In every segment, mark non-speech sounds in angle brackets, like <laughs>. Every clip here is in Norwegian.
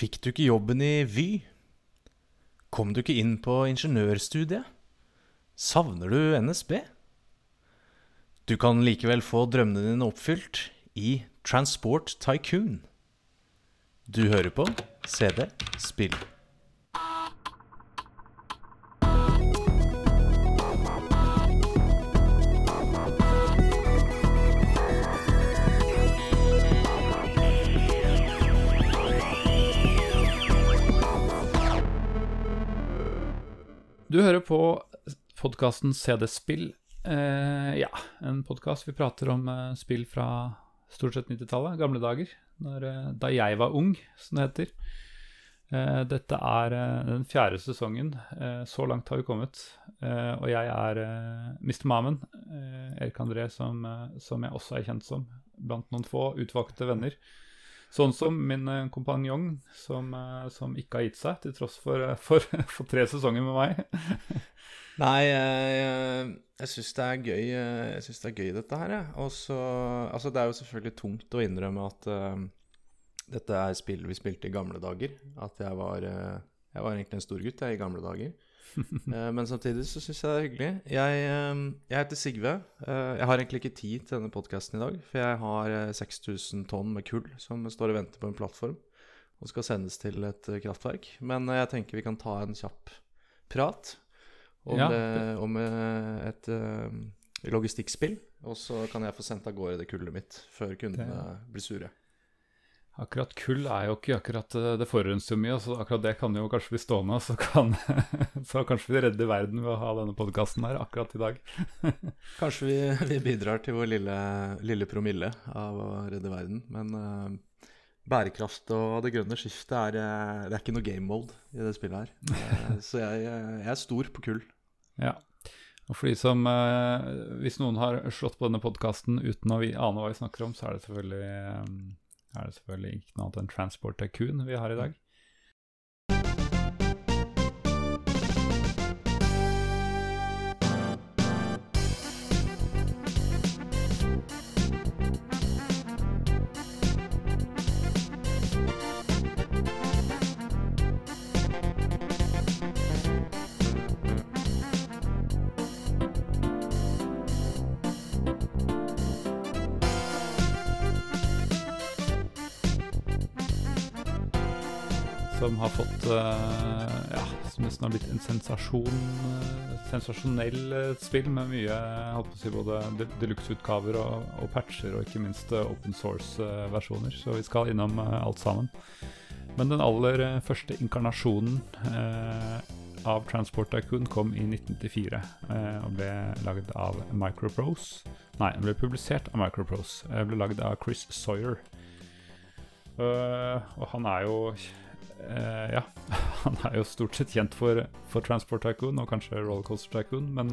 Fikk du ikke jobben i Vy? Kom du ikke inn på ingeniørstudiet? Savner du NSB? Du kan likevel få drømmene dine oppfylt i Transport Tycoon. Du hører på CD Spill. På podkasten CD Spill. Eh, ja, en podkast vi prater om eh, spill fra stort sett 90-tallet, gamle dager. Når, eh, da jeg var ung, som det heter. Eh, dette er eh, den fjerde sesongen. Eh, så langt har vi kommet. og jeg er Mr. Mamen, Erik André, som, som jeg også er kjent som blant noen få utvalgte venner. Sånn som min eh, kompanjong, som, eh, som, ikke har gitt seg, til tross for, eh, for, <laughs> for tre sesonger med meg. <laughs> Nei, jeg, jeg, syns det er gøy Jeg synes det er gøy, dette her, jeg. Også, altså, det er jo selvfølgelig tungt å innrømme at uh, dette er spill vi spilte i gamle dager. At jeg var, uh, jeg var egentlig en stor gutt jeg, i gamle dager. <laughs> Eh, men samtidig så syns jeg det er hyggelig. Jeg, eh, jeg heter Sigve. Eh, jeg har egentlig ikke tid til denne podkasten i dag, for jeg har 6000 tonn med kull som står og venter på en plattform og skal sendes til et kraftverk. Men jeg tenker vi kan ta en kjapp prat om, ja. det, om et logistikkspill. Og så kan jeg få sendt av gårde det kullet mitt før kundene blir sure. Akkurat kull er jo ikke akkurat eh, Det forurenser mye, så akkurat det kan jo kanskje bli stående. Så, kan, <laughs> så kanskje vi redder verden ved å ha denne podkasten her akkurat i dag. <laughs> kanskje vi, vi, bidrar til vår lille, lille, promille av å redde verden. Men uh, bærekraft og det grønne skiftet er, eh, det er ikke noe game mode i det spillet her. Uh, <laughs> så jeg, jeg, er stor på kull. Ja. Og for de som, uh, Hvis noen har slått på denne podkasten uten å ane hva vi snakker om, så er det selvfølgelig er det selvfølgelig ikke noe annet enn Transport Tycoon vi har i dag. Fått uh, Ja, som nesten har blitt en sensasjon. et sensasjonell uh, spill med mye si, både deluxe-utgaver og, og, patcher, og ikke minst open source-versjoner. Så vi skal innom alt sammen. Men den aller første inkarnasjonen av Transport Tycoon kom i 1994 og ble lagd av Microprose. Nei, den ble publisert av Microprose. ble lagd av Chris Sawyer. og han er jo Uh, ja, <laughs> han er jo stort sett kjent for, for Transport Tycoon og kanskje Rollercoaster Tycoon, men,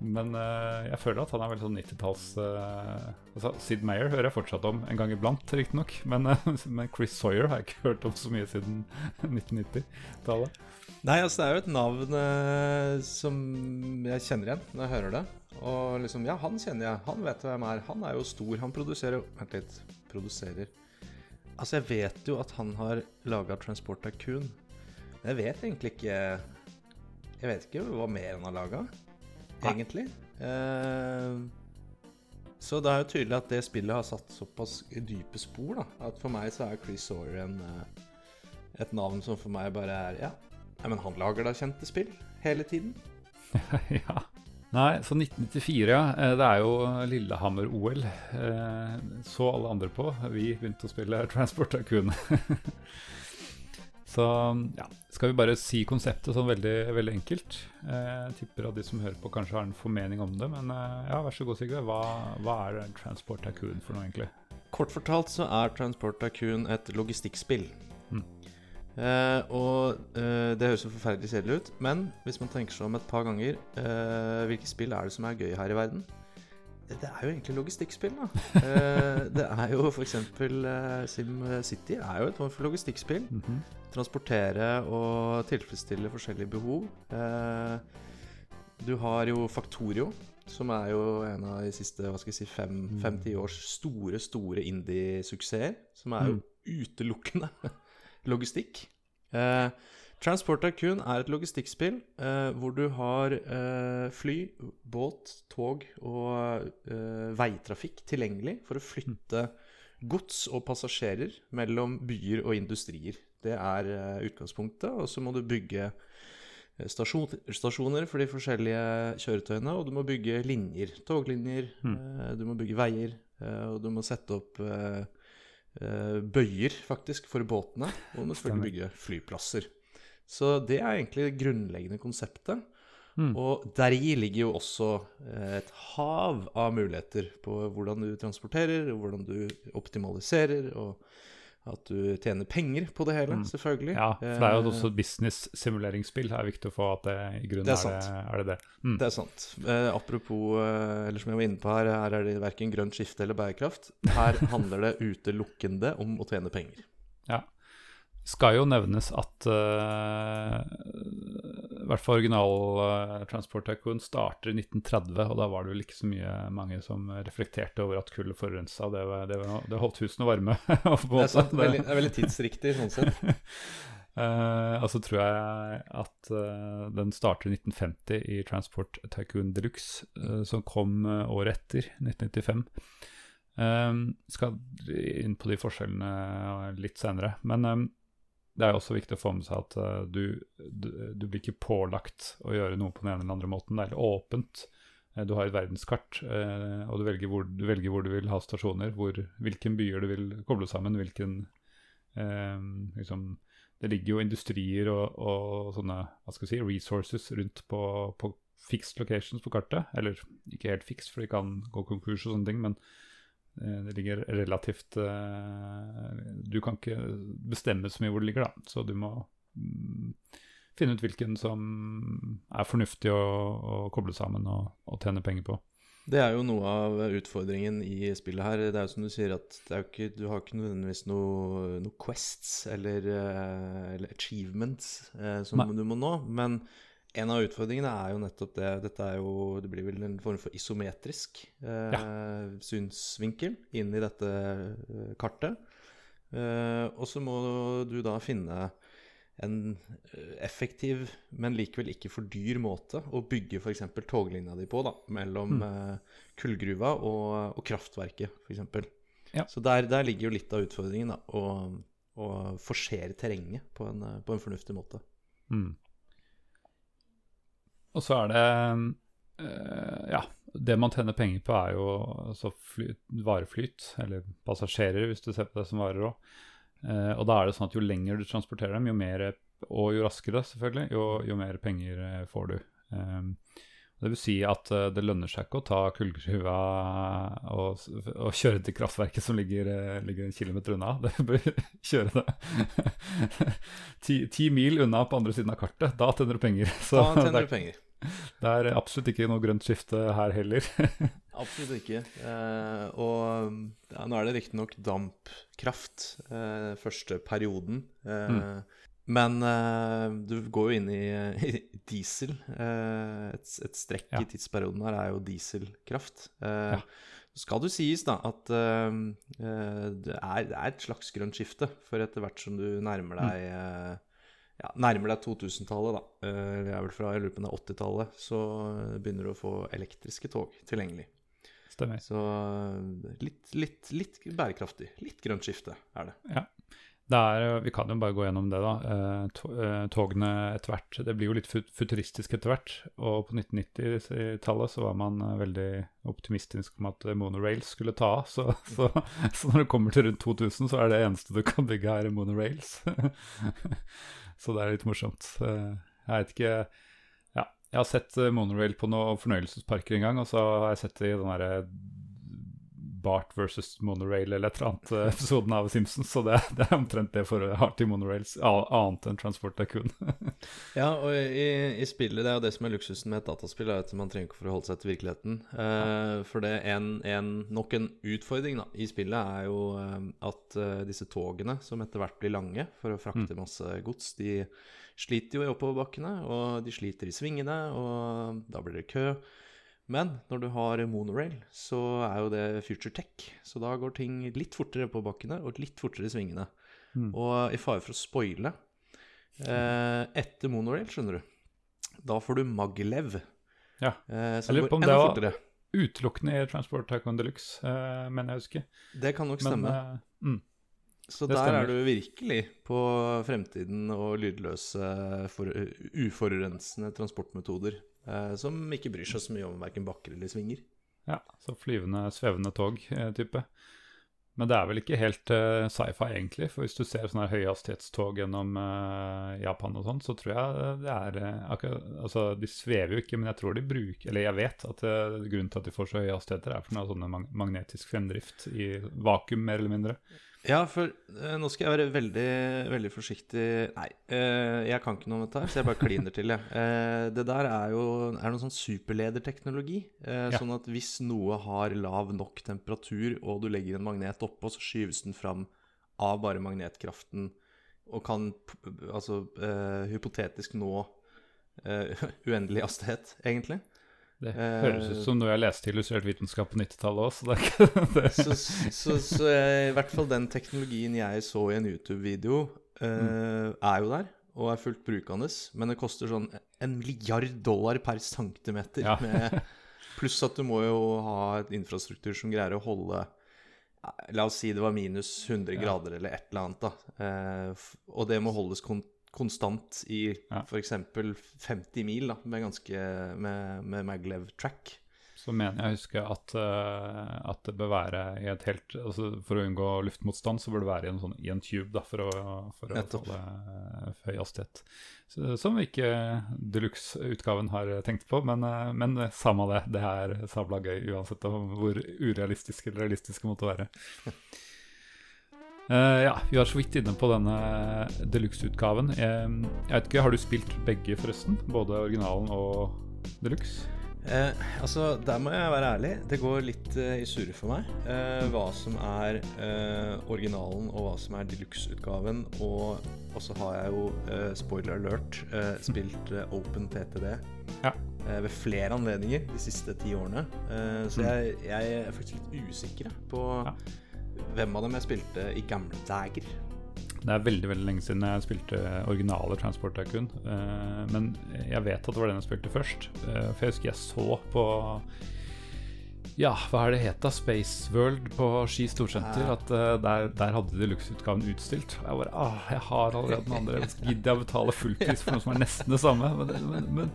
men uh, jeg føler at han er veldig sånn 90-talls uh, altså, Sid Mayer hører jeg fortsatt om en gang iblant, riktignok, men, <laughs> men Chris Sawyer har jeg ikke <laughs> hørt om så mye siden 1990-tallet. Nei, altså det er jo et navn som jeg kjenner igjen når jeg hører det. Og liksom, ja, han kjenner jeg. Han vet hvem jeg er. Han er jo stor. Han produserer Vent litt. Produserer Altså, jeg vet jo at han har laga Transport Coon. Men jeg vet egentlig ikke Jeg vet ikke hva mer han har laga, egentlig. Eh, så det er jo tydelig at det spillet har satt såpass dype spor, da. At for meg så er Chris Sawyer en, eh, et navn som for meg bare er Ja, men han lager da kjente spill hele tiden. <laughs> ja. Nei, så 1994, ja. Eh, det er jo Lillehammer-OL. Eh, så alle andre på. Vi begynte å spille Transport Tycoon. <laughs> så ja, skal vi bare si konseptet sånn veldig, veldig enkelt. Eh, jeg tipper at de som hører på, kanskje har en formening om det. Men ja, vær så god, Sigve. Hva, hva er Transport Tycoon for noe, egentlig? Kort fortalt så er Transport Tycoon et logistikkspill. Mm. Uh, og eh, det høres jo forferdelig kjedelig ut, men hvis man tenker seg om et par ganger eh, Hvilke spill er det som er gøy her i verden? Det er jo egentlig logistikkspill, da. <laughs> det er jo f.eks. Uh, SimCity er jo et form for logistikkspill. Mm -hmm. Transportere og tilfredsstille forskjellige behov. du har jo Faktorio, som er jo en av de siste hva skal jeg si, fem-ti mm. års store, store indie-suksesser. Som er jo mm. utelukkende logistikk. Eh, Transport Tycoon er et logistikkspill eh, hvor du har eh, fly, båt, tog og eh, veitrafikk tilgjengelig for å flytte gods og passasjerer mellom byer og industrier. Det er eh, utgangspunktet. Og så må du bygge eh, stasjon, stasjoner for de forskjellige kjøretøyene, og du må bygge linjer. Toglinjer, eh, du må bygge veier, og du må sette opp eh, bøyer, faktisk, for båtene. Og må selvfølgelig bygge flyplasser. Så det er egentlig det grunnleggende konseptet. Mm. Og deri ligger jo også eh, et hav av muligheter på hvordan du transporterer, og hvordan du optimaliserer, og at du tjener penger på det hele, selvfølgelig. Mm. Ja, for det er jo også også business-simuleringsspill. Det er viktig å få at det i grunnen Det er, er det, er det det. Mm. Det er sant. Eh, apropos, eh, eller som jeg var inne på her, her er det verken grønt skifte eller bærekraft. Her <laughs> handler det utelukkende om å tjene penger. Ja. skal jo nevnes at eh, i hvert fall original uh, Transport Tycoon starter i 1930, og da var det vel ikke så mye mange som reflekterte over at kullet forurensa. Det, var- det, var- det holdt husene varme. <laughs> på Det er, sant, veldig, det er veldig tidsriktig sånn sett. Uh, <laughs> og så tror jeg at uh, den starter i 1950 i Transport Tycoon Deluxe, uh, som kom året etter, 1995. Um, skal inn på de forskjellene litt senere. Men um, det er også viktig å få med seg at uh, du, du, du blir ikke pålagt å gjøre noe på den ene eller andre måten. Det er åpent. Eh, Du har et verdenskart, uh, og du velger, hvor, du velger hvor du vil ha stasjoner. Hvor, hvilken byer du vil koble sammen. hvilken liksom, Det ligger jo industrier og, og sånne hva skal vi si, resources rundt på, på fixed locations på kartet. Eller ikke helt fixed, for de kan gå konkurs og sånne ting, men det ligger relativt eh, Du kan ikke bestemme så mye hvor det ligger, da. Så du må mm, finne ut hvilken som er fornuftig å, å koble sammen og, og tjene penger på. Det er jo noe av utfordringen i spillet her. Det er jo som du sier at ikke, du har ikke nødvendigvis noe, noe quests eller, eh, eller achievements eh, som Nei. du må nå. Men en av utfordringene er jo nettopp det. Dette er jo Det blir vel en form for isometrisk eh, synsvinkel inn i dette eh, kartet. Eh, og så må du da finne en eh, effektiv, men likevel ikke for dyr måte å bygge f.eks. toglinja di på, da, mellom eh, kullgruva og, og kraftverket, f.eks. Ja. Så der, der ligger jo litt av utfordringen, da, å, å forsere terrenget på en, eh, på en fornuftig måte. Mm. Og så er det eh, Ja, det man tjener penger på, er jo altså fly, vareflyt, eller passasjerer, hvis du ser på det som varer òg. Eh, og da er det sånn at jo lenger du transporterer dem, jo mer og jo raskere, selvfølgelig, jo, jo mer penger eh, får du. Eh, det vil si at eh, det lønner seg ikke å ta kullgruva og, og kjøre til kraftverket som ligger, eh, ligger en kilometer unna. <laughs> Det bør kjøre det <laughs> ti, ti mil unna på andre siden av kartet. Da tjener du penger. <laughs> Så Da tjener det, du penger. er, det er absolutt ikke noe grønt skifte her heller. Absolutt ikke. Eh, og ja, nå er det riktignok dampkraft eh, første perioden. Eh, Men uh, du går jo inn i, <laughs> i diesel. Uh, et, et strekk Ja. i tidsperioden her er jo dieselkraft. Uh, Ja. Skal du sies da at det, er, det er et slags grønt skifte, for etter hvert som du nærmer deg eh, ja, nærmer deg 2000-tallet, da. Jeg er vel fra jeg lurer på om det er 80-tallet, så begynner du å få elektriske tog tilgjengelig. Stemmer. Så litt, litt, litt bærekraftig. Litt grønt skifte er det. Det er, vi kan jo bare gå gjennom det, da. Eh, eh, togene etter hvert Det blir jo litt futuristisk etter hvert. Og på 1990-tallet så var man eh, veldig optimistisk om at eh, monorails skulle ta av. Så, <laughs> så, så når det kommer til rundt 2000, så er det eneste du kan bygge, her monorails. <laughs> så det er litt morsomt. Eh, jeg vet ikke Ja, jeg har sett eh, monorail på noen fornøyelsesparker en gang, og så har jeg sett det i den derre Bart versus monorail eller et eller annet eh, episoden av Simpsons, så det, det er omtrent det forholdet jeg har til monorails, annet enn Transport Tycoon. <laughs> Ja, og i, i spillet, det er jo det som er luksusen med et dataspill, er at man trenger ikke forholde seg til virkeligheten. Uh, for det en, en, nok en utfordring da, i spillet er jo uh, at uh, disse togene, som etter hvert blir lange for å frakte masse gods, de sliter jo i oppoverbakkene, og de sliter i svingene, og da blir det kø. Men når du har monorail, så er jo det future tech, så da går ting litt fortere på bakkene og litt fortere i svingene. Mm. Og i fare for å spoile eh, Etter monorail, skjønner du, da får du maglev. Ja. Eh, som går enda fortere. Utelukkende i Transport Tycoon Deluxe, eh, mener jeg husker. Det kan nok Men stemme. eh, mm, Så det der stemmer. er du virkelig på fremtiden og lydløse, for, uforurensende transportmetoder. Eh, som ikke bryr seg så mye om verken bakker eller svinger. ja, så flyvende, svevende tog-type. Men det er vel ikke helt uh, sci-fi, egentlig. For hvis du ser sånne høyhastighetstog gjennom uh, Japan og sånn, så tror jeg det er uh, akkurat, Altså, de svever jo ikke, men jeg tror de bruker Eller jeg vet at eh, grunnen til at de får så høye hastigheter, er for noe sånne mag magnetisk fremdrift i vakuum, mer eller mindre. Ja, for eh, nå skal jeg være veldig, veldig forsiktig Nei, eh, jeg kan ikke noe om dette her, så jeg bare kliner til, jeg. <laughs> Eh, det der er jo er noe sånn superlederteknologi. Eh, Ja. Sånn at hvis noe har lav nok temperatur, og du legger en magnet oppå, så skyves den fram av bare magnetkraften og kan altså eh, hypotetisk nå eh, <laughs> uendelig hastighet, egentlig. Det Eh, høres ut som noe jeg leste i Illustrert vitenskap på 90-tallet òg, så det er ikke <laughs> det. Så, så, så eh, i hvert fall den teknologien jeg så i en YouTube-video, eh, er jo der og er fullt brukende. Men det koster sånn en milliard dollar per centimeter. Ja. <laughs> Med, pluss at du må jo ha et infrastruktur som greier å holde La oss si det var minus 100 Ja. grader eller et eller annet. da. uh, og det må holdes kon konstant i Ja. f.eks. 50 mil da, med, ganske, med, med maglev track. Så mener jeg å huske at, uh, at det bør være i et helt altså For å unngå luftmotstand, så bør det være i en, sånn, i en tube da, for å, for å holde eh, høy hastighet. Som ikke deluxe-utgaven har tenkt på, men, uh, men samme det. Det er sabla gøy uansett om hvor urealistisk eller realistisk det måtte være. <laughs> Eh, ja, vi var så vidt inne på denne deluxe-utgaven. Eh, jeg vet ikke, Har du spilt begge, forresten? Både originalen og deluxe? Uh, altså, der må jeg være ærlig. Det går litt uh, i surre for meg hva som er originalen og hva som er deluxe-utgaven. Og, og så har jeg jo, spoiler alert, spilt Open TTD Ja. ved flere anledninger de siste ti årene. Så Mm. jeg, jeg er faktisk litt usikker på Ja. Hvem av dem jeg spilte i gamle dager. Det er veldig veldig lenge siden jeg spilte originale Transport Tycoon. eh, men jeg vet at det var den jeg spilte først. eh, for jeg husker jeg så på Ja, hva er det het da? Space World på Ski Storsenter. At eh, der, der hadde de luksusutgaven utstilt. Og jeg bare ah, jeg har allerede den andre. Gidder jeg å betale fullpris for noe som er nesten det samme? Men, men, men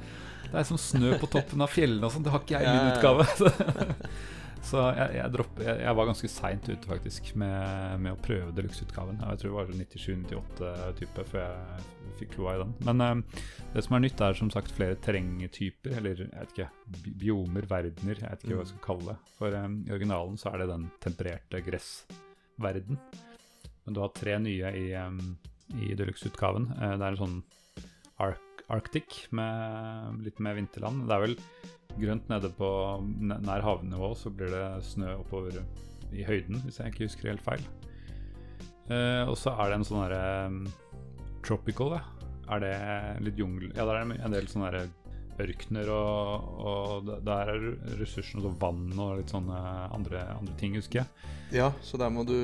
det er som snø på toppen av fjellene og sånn. Det har ikke jeg i min utgave. <laughs> Så jeg, jeg, dropper, jeg, jeg var ganske seint ute faktisk med, med å prøve deluxe-utgaven. Jeg tror det var 97-98-type før jeg fikk kloa i den. Men eh, det som er nytt, er som sagt flere terrengtyper, eller jeg vet ikke, bi- biomer, verdener, jeg vet ikke hva jeg skal kalle det. For eh, i originalen så er det den tempererte gressverden. Men du har tre nye i, um, i deluxe-utgaven. Eh, det er en sånn Ark Arctic med litt mer vinterland. Det er vel grønt nede på nær havnivå, så blir det snø oppover i høyden, hvis jeg ikke husker helt feil. Eh, og så er det en sånn derre um, tropical, det Er det litt jungel Ja, der er det en del sånne derre ørkener, og, og der er ressursene altså vann og litt sånne andre, andre ting, husker jeg. Ja, så der må du,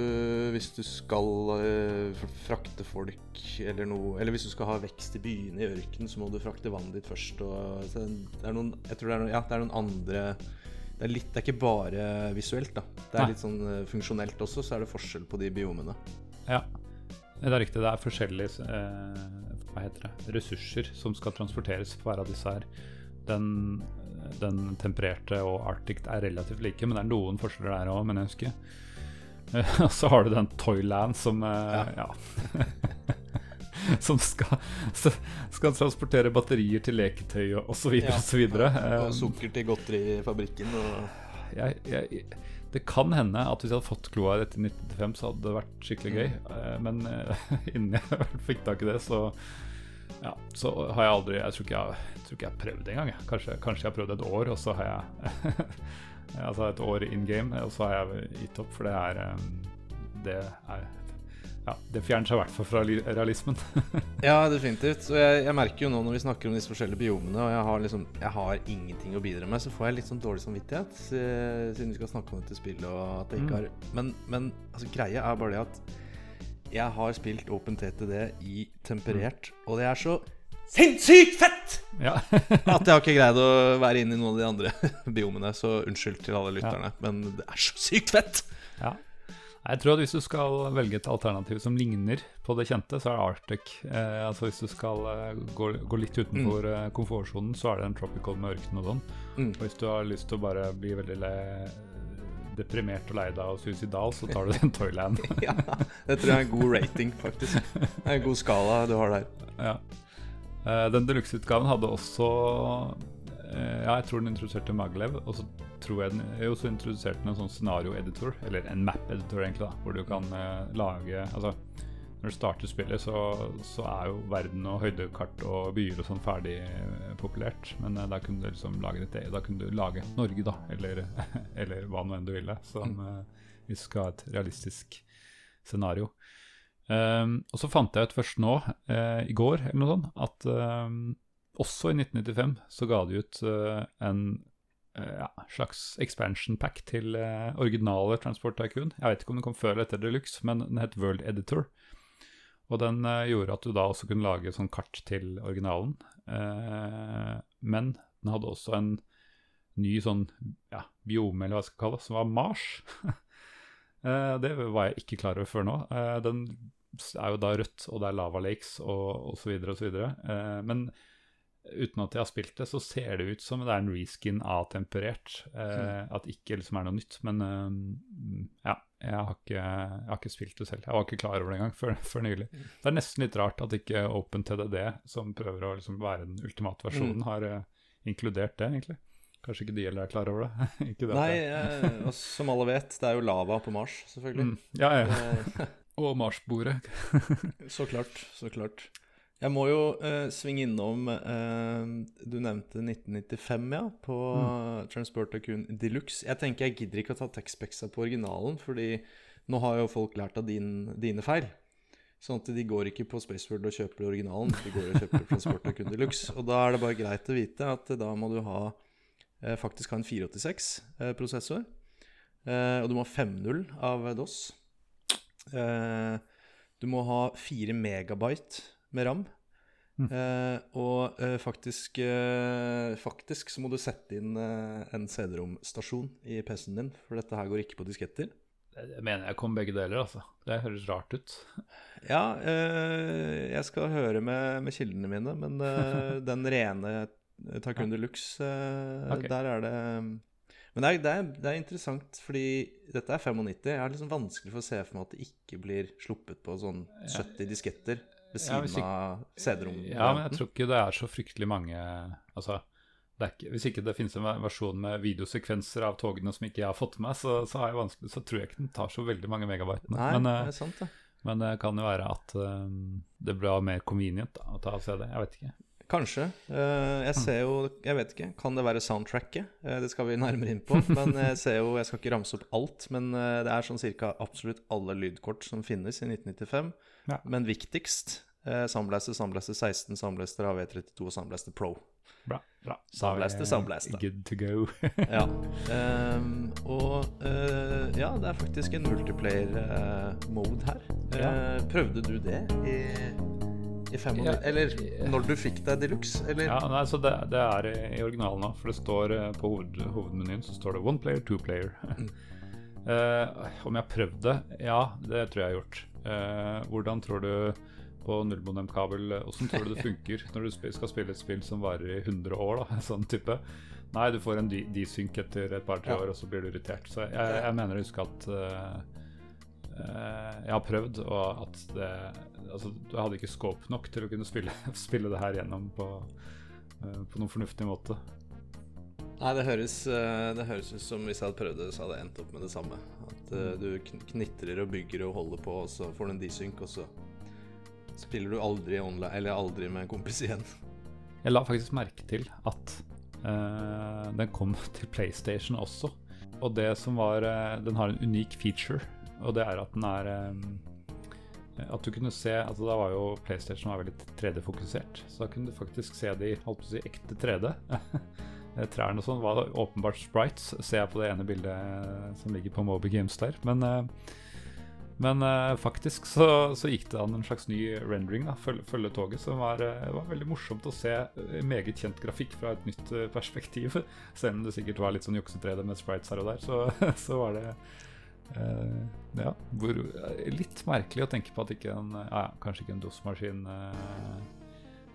hvis du skal eh, frakte folk eller noe Eller hvis du skal ha vekst i byene i ørkenen, så må du frakte vannet ditt først. Og, så det er noen Jeg tror det er noen, ja, det er noen andre det er, litt, det er ikke bare visuelt, da. Det er Nei. litt sånn eh, funksjonelt også, så er det forskjell på de biomene. Ja, det er riktig. Det er forskjellige eh, hva heter det, ressurser som skal transporteres på hver av disse her. Den, den tempererte og Arctic er relativt like, men det er noen forskjeller der òg, men jeg husker. Eh, <laughs> Og så har du den Toyland som eh, ja. <laughs> som skal, skal transportere batterier til leketøy og osv. Ja. Og, Og sukker til godterifabrikken og jeg, jeg, det kan hende at hvis jeg hadde fått kloa etter 1995, så hadde det vært skikkelig gøy. Mm. Men eh, <laughs> innen jeg fikk tak i det, så ja, så har jeg aldri Jeg tror ikke jeg, jeg, tror ikke jeg har prøvd det engang. Kanskje, kanskje jeg har prøvd et år, og så har jeg Altså et år in game, og så har jeg gitt opp, for det er eh, Det er ja, Det fjerner seg i hvert fall fra realismen. <laughs> Ja, definitivt. Så jeg, jeg merker jo nå når vi snakker om disse forskjellige biomene, og jeg har liksom Jeg har ingenting å bidra med, så får jeg litt sånn dårlig samvittighet eh, siden vi skal snakke om dette spillet og at jeg ikke Mm. har Men, men altså, greia er bare det at jeg har spilt OpenTTD i temperert, og det er så sinnssykt fett! Ja. <laughs> At jeg har ikke greid å være inne i noen av de andre <laughs> biomene, så unnskyld til alle lytterne. Men det er så sykt fett! ja. Jeg tror at hvis du skal velge et alternativ som ligner på det kjente, så er det Arctic. Eh, altså Hvis du skal eh, gå, gå litt utenfor mm. komfortsonen, så er det en tropical med ørken og sånn. Mm. Og hvis du har lyst til å bare bli veldig le deprimert og lei deg og suicidal, så tar du den <laughs> Toyland. Ja, det tror jeg er en god rating, faktisk. Det er en god skala du har der. ja. Eh, den deluxe-utgaven hadde også eh, Ja, jeg tror den introduserte Maglev, og så tror jeg den jo, så introduserte den en sånn scenario-editor, eller en map-editor, egentlig, da, hvor du kan eh, lage Altså, når du starter spillet, så, så er jo verden og høydekart og byer og sånn ferdig populert, men da kunne du liksom lage ditt Da kunne du lage Norge, da, eller, <laughs> eller hva nå enn du ville, som hvis du skal ha et realistisk scenario. Um, og så fant jeg ut først nå, uh, i går eller noe sånt, at um, også i 1995 så ga de ut uh, en uh, ja, slags expansion pack til originale Transport Tycoon. Jeg vet ikke om den kom før eller etter Deluxe, men den het World Editor. Og den gjorde at du da også kunne lage sånn kart til originalen. Men den hadde også en ny sånn ja, biome, eller hva jeg skal kalle det, som var Mars. <laughs> Det var jeg ikke klar over før nå. Den er jo da rødt, og det er lava lakes og osv. osv. Eh, men uten at jeg har spilt det, så ser det ut som det er en reskin av temperert. Uh, At det ikke liksom er noe nytt. Men eh, ja, jeg har, ikke, jeg har ikke spilt det selv. Jeg var ikke klar over det engang før, før nylig. Det er nesten litt rart at ikke OpenTDD, som prøver å liksom være den ultimate versjonen, har eh, inkludert det, egentlig. Kanskje ikke de heller er klar over det. <laughs> ikke det Nei, jeg- eh, som alle vet, det er jo lava på Mars, selvfølgelig. ja, ja. <laughs> Eh, Og Marsbordet. <laughs> Så klart, så klart. Jeg må jo eh, svinge innom eh, Du nevnte 1995, ja, på Mm. Transport Tycoon Deluxe. Jeg tenker jeg gidder ikke å ta Texpexa på originalen, fordi nå har jo folk lært av din, dine feil. Sånn at de går ikke på Spaceworld og kjøper originalen, de går og kjøper Transport Tycoon Deluxe. Og da er det bare greit å vite at da må du ha eh, faktisk ha en 486-prosessor. Eh, og du må ha 5.0 av DOS. Eh, du må ha 4 megabyte med ram. Mm. Eh, og eh, faktisk, eh, faktisk så må du sette inn eh, en CD-rom-stasjon i PC-en din, for dette her går ikke på disketter. Jeg mener jeg kom begge deler, altså. Det høres rart ut. Ja, eh, jeg skal høre med, med kildene mine, men eh, <laughs> den rene Takunder Lux, eh, okay. der er det Men det er, det, er, det er interessant, fordi dette er 95. Jeg har liksom vanskelig for å se for meg at det ikke blir sluppet på sånn 70 disketter ved Ja, siden ikke- av CD-rom. Ja, men jeg tror ikke det er så fryktelig mange Altså, er ikke, hvis ikke det finnes en versjon med videosekvenser av togene som ikke jeg har fått med så, så, så tror jeg ikke den tar så veldig mange megabyte. Nei, Men, det eh, er sant, det. men det kan jo være at um, det blir mer convenient da, å ta av CD. Jeg vet ikke. Kanskje. Eh, jeg ser jo Jeg vet ikke. Kan det være soundtracket? Eh, det skal vi nærmere inn på. <laughs> Men jeg ser jo Jeg skal ikke ramse opp alt, men eh, det er sånn cirka absolutt alle lydkort som finnes i 1995. Ja. Men viktigst uh, Soundblaster, Soundblaster 16, Soundblaster AV32 og Soundblaster Pro. Bra. bra. Soundblaster, er Soundblaster. Good to go. <laughs> Ja. Um, og uh, ja, det er faktisk en multiplayer-mode her. Ja. Eh, prøvde du det i, i 95? Ja, Eller når du fikk deg Deluxe? Eller? Ja, nei, så det, det er i, originalen òg, for det står eh, på hoved, hovedmenyen så står det one player, two player. uh, <laughs> om jeg har prøvd det? Ja, det tror jeg jeg har gjort. Uh, hvordan tror du på nullmodemkabel Hvordan tror du det <laughs> funker når du skal spille et spill som varer i 100 år? da, <laughs> sånn type Nei, du får en desynk desync etter et par-tre Ja. år, og så blir du irritert. Så jeg, jeg mener å huske at uh, jeg har prøvd, og at det Altså, du hadde ikke scope nok til å kunne spille, <laughs> spille det her gjennom på, eh, på noen fornuftig måte. Nei, det høres, eh, det høres ut som hvis jeg hadde prøvd det, så hadde jeg endt opp med det samme. At mm. du kn- knitrer og bygger og holder på, og så får du en desync, og så spiller du aldri online, eller aldri med en kompis igjen. Jeg la faktisk merke til at uh, den kom <laughs> til PlayStation også. Og det som var uh, Den har en unik feature, og det er at den er eh, At du kunne se altså Da var jo PlayStation var veldig 3D-fokusert, så da kunne du faktisk se det i holdt på å si, ekte 3D. <laughs> Eh, Trærne og sånn var åpenbart sprites, ser jeg på det ene bildet eh, som ligger på Moby Games der. Men, Men faktisk så, så gikk det an en slags ny rendering, da, følge, toget, som var, var veldig morsomt å se meget kjent grafikk fra et nytt perspektiv. <laughs> Selv om det sikkert var litt sånn juksetrede med sprites her og der, så, <laughs> så var det ja, hvor, eh, litt merkelig å tenke på at ikke en ja, ja, Kanskje ikke en DOS-maskin eh,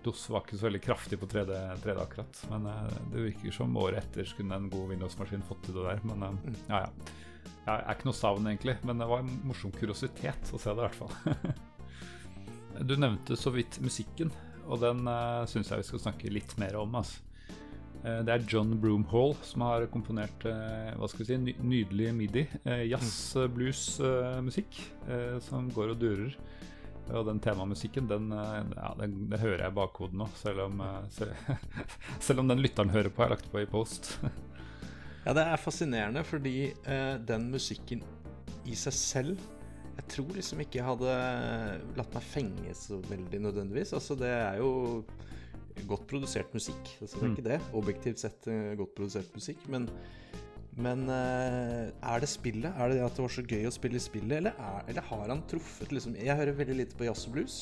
DOS var ikke så veldig kraftig på 3D, 3D akkurat. Men eh, det virker som året etter skulle en god Windows-maskin fått til det der. Men eh, Mm. ja, ja. Jeg er ikke noe savn, egentlig, men det var en morsom kuriositet å se det, i hvert fall. <laughs> du nevnte så vidt musikken, og den uh, syns jeg vi skal snakke litt mer om. Altså. Eh, det er John Broomhall som har komponert eh, hva skal vi si, nydelig midi. eh, jazz, blues, eh, musikk som går og durer. Og den temamusikken, den, ja, den, det hører jeg i bakhodet nå, selv om, selv, <laughs> selv om den lytteren hører på, er lagt på i post. <laughs> Ja, det er fascinerende fordi den musikken i seg selv Jeg tror liksom ikke jeg hadde latt meg fenge så veldig nødvendigvis. Altså, det er jo godt produsert musikk. Det er Mm. ikke det. Objektivt sett eh, godt produsert musikk. Men, men eh, er det spillet? Er det det at det var så gøy å spille spillet, eller, er, eller har han truffet liksom Jeg hører veldig lite på jazz og blues.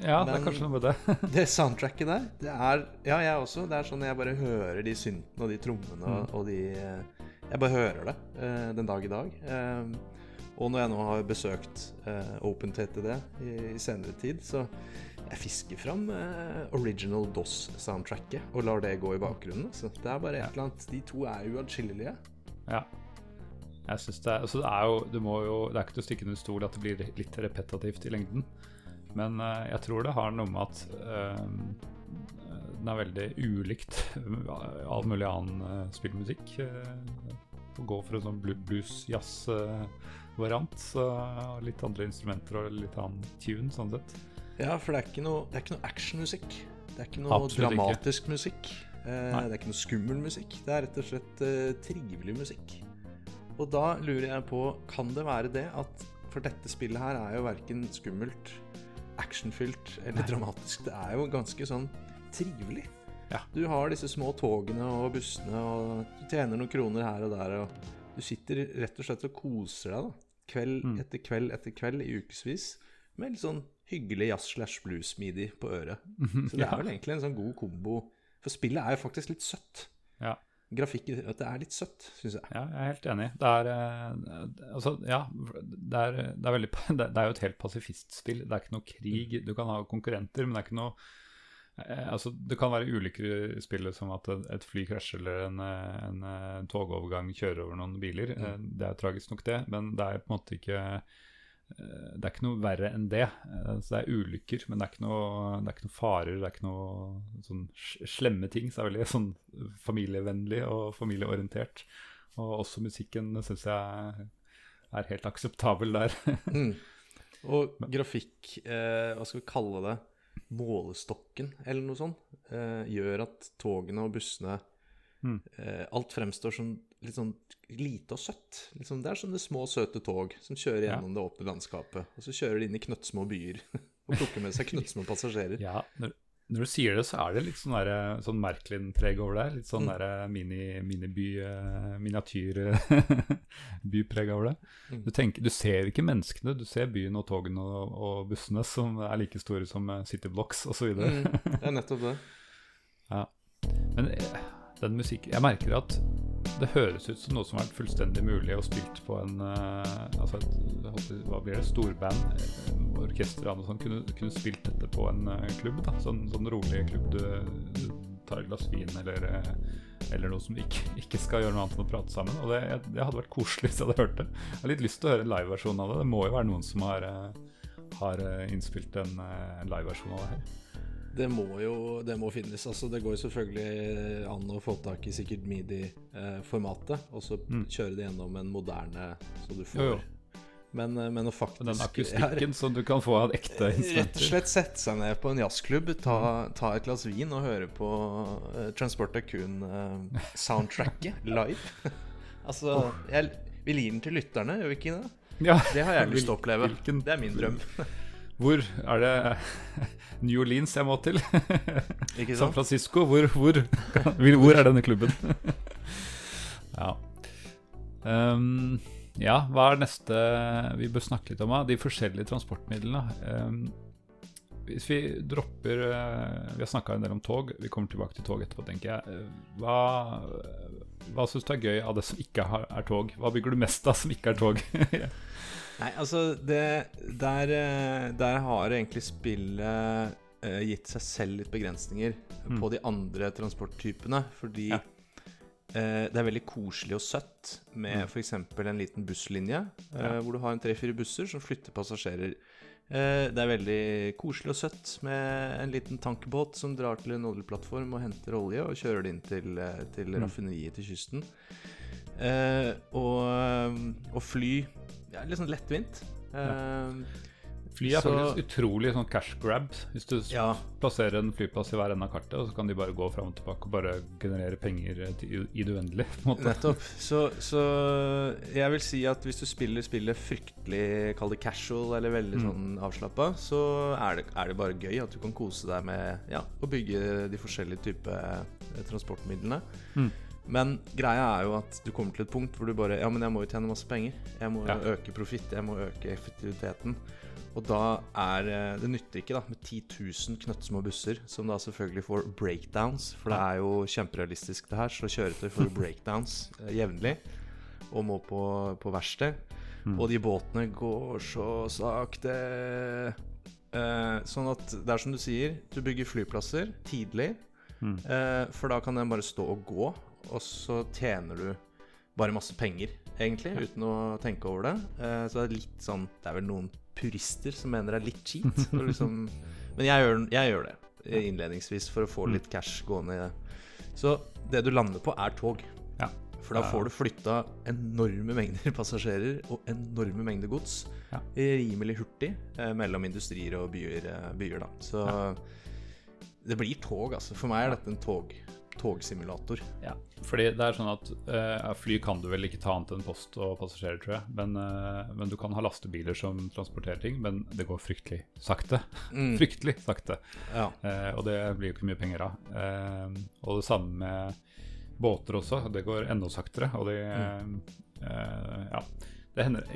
Ja, det er kanskje noe med det. <laughs> Det soundtracket der, det er Ja, jeg også. Det er sånn jeg bare hører de syntene og de trommene Mm. og de eh, Jeg bare hører det den dag i dag. Og når jeg nå har besøkt uh, OpenTTD i, i senere tid, så jeg fisker fram eh, original DOS-soundtracket og lar det gå i bakgrunnen. Så Det er bare et eller annet De to er uatskillelige. Ja. Jeg synes det, er, altså det er jo du må jo, Det er ikke til å stikke under stol at det blir litt repetativt i lengden. Men eh, jeg tror det har noe med at eh, den er veldig ulikt <laughs> all mulig annen eh, spillmusikk. Uh, å gå for en sånn blues-jazz-variant. og litt andre instrumenter og litt annen tune, sånn sett. Ja, for det er ikke noe, det er ikke noe actionmusikk. Det er ikke noe Absolutt ikke. dramatisk musikk. Eh, Nei. det er ikke noe skummel musikk. Det er rett og slett eh, trivelig musikk. Og da lurer jeg på, kan det være det at For dette spillet her er jo verken skummelt, actionfylt eller Nei. dramatisk. Det er jo ganske sånn trivelig. Ja. Du har disse små togene og bussene, og du tjener noen kroner her og der. Og du sitter rett og slett og koser deg, da. Kveld Mm. etter kveld etter kveld i ukevis med litt sånn hyggelig jazz slash blues-midi på øret. Så det er vel egentlig en sånn god kombo. For spillet er jo faktisk litt søtt. Ja. Grafikk At det er litt søtt, syns jeg. Ja, jeg er helt enig. Det er eh, Altså, ja. Det er, det er veldig <laughs> det, er jo et helt pasifistspill. Det er ikke noe krig. Du kan ha konkurrenter, men det er ikke noe eh, Altså, det kan være ulykker i spillet, som at et fly krasjer eller en, eh, en, togovergang kjører over noen biler. Mm. Det er tragisk nok, det, men det er på en måte ikke det er ikke noe verre enn det. Eh, Så det er ulykker, men det er ikke noe, det er ikke noe farer. Det er ikke noe sånn slemme ting. Så det er veldig sånn familievennlig og familieorientert. Og også musikken syns jeg er helt akseptabel der. <laughs> Mm. Og grafikk, eh, hva skal vi kalle det, målestokken eller noe sånt, eh, gjør at togene og bussene Mm. eh, Alt fremstår som litt sånn lite og søtt. Liksom, det er sånne små, søte tog som kjører Ja. gjennom det åpne landskapet. Og så kjører de inn i knøttsmå byer <laughs> og plukker med seg knøttsmå passasjerer. Ja, når, når du sier det, så er det litt sånn, der, sånn Merklin-preg over det. Litt sånn Mm. der mini, by Miniatyr <laughs> miniatyrbypreg over det. Mm. Du, tenker, du ser ikke menneskene, du ser byen og togene og, og bussene som er like store som eh, City Blocks osv. Mm, det er <laughs> nettopp det. Men eh, den musikken Jeg merker at det høres ut som noe som har vært fullstendig mulig å spilt på en eh, Altså et, hva blir det, storband, eh, orkester og sånn, kunne, kunne spilt dette på en eh, klubb. da Sånn, sånn rolig klubb du, tar et glass vin eller, eller noe som ikke, <laughs> ikke skal gjøre noe annet enn å prate sammen. Og det, det hadde vært koselig hvis jeg hadde hørt det. Jeg har litt lyst til å høre en liveversjon av det. Det må jo være noen som har, har innspilt en liveversjon av det her. Det må jo det må finnes. Altså, det går selvfølgelig an å få tak i sikkert midi-formatet, og så Mm. kjøre det gjennom en moderne, så du får Jo, jo. Men, eh, men å faktisk Den akustikken <laughs> som du kan få av ekte instrumenter. Rett og slett sette seg ned på en jazzklubb, ta, ta et glass vin og høre på uh, Transport Acoon-soundtracket <laughs> live. <laughs> altså, jeg, vi gir den til lytterne, gjør vi ikke det? Ja. Det har jeg lyst til å oppleve. Hvilken- Det er min drøm. Hvor er det <laughs> New Orleans jeg må til? <laughs> San? Francisco? Hvor, hvor, hvor er denne klubben? <laughs> ja. Um, Ja, hva er neste vi bør snakke litt om? De forskjellige transportmidlene. Um, hvis vi dropper uh, Vi har snakka en del om tog. Vi kommer tilbake til tog etterpå, tenker jeg. Uh, hva hva syns du er gøy av det som ikke er tog? Hva bygger du mest av som ikke er tog? Nei, altså det, der, der, har egentlig spillet uh, gitt seg selv litt begrensninger mm. på de andre transporttypene. Fordi ja. uh, det er veldig koselig og søtt med mm. f.eks. en liten busslinje, uh, ja. hvor du har en tre-fire busser som flytter passasjerer Eh, det er veldig koselig og søtt med en liten tankbåt som drar til en oljeplattform og henter olje og kjører det inn til, eh, til mm. raffineriet til kysten. Eh, og, og, fly ja, Litt sånn lettvint. Ja. Fly er så, faktisk utrolig sånn cash grab. Hvis du ja. plasserer en flyplass i hver ende av kartet, og så kan de bare gå fram og tilbake og bare generere penger i det uendelige. Nettopp. <laughs> Så, så, jeg vil si at hvis du spiller spillet fryktelig, kall det casual eller veldig mm. sånn avslappa, så er det, er det, bare gøy at du kan kose deg med ja, å bygge de forskjellige typer eh, transportmidlene. Mm. Men greia er jo at du kommer til et punkt hvor du bare Ja, men jeg må jo tjene masse penger. Jeg må ja. øke profitt. Jeg må øke effektiviteten. Og da er eh, Det nytter ikke da med 10 000 knøttsmå busser, som da selvfølgelig får breakdowns. For det er jo kjemperealistisk, det her. Så kjøretøy får <laughs> breakdowns eh, jevnlig og må på, på verksted. Mm. Og de båtene går så sakte. Eh, sånn at det er som du sier, du bygger flyplasser tidlig. Mm. Eh, for da kan den bare stå og gå, og så tjener du bare masse penger, egentlig, uten å tenke over det. Eh, så det er litt sånn Det er vel noen purister som mener det er litt cheat. Liksom, <laughs> men jeg gjør, jeg gjør, det innledningsvis for å få litt cash gående. Så det du lander på, er tog. Ja. For da får du flytta enorme mengder <laughs> passasjerer og enorme mengder gods ja. rimelig hurtig eh, mellom industrier og byer. Eh, byer da. Så ja. det blir tog, altså. For meg er dette en tog, togsimulator. Ja, fordi det er sånn at uh, Fly kan du vel ikke ta annet enn post og passasjerer, tror jeg. Men, uh, men, du kan ha lastebiler som transporterer ting, men det går fryktelig sakte. Mm. <laughs> fryktelig sakte. Ja. Uh, og det blir jo ikke mye penger av. og det samme med båter også. Det går enda saktere. Og det mm. Ja. Det hender,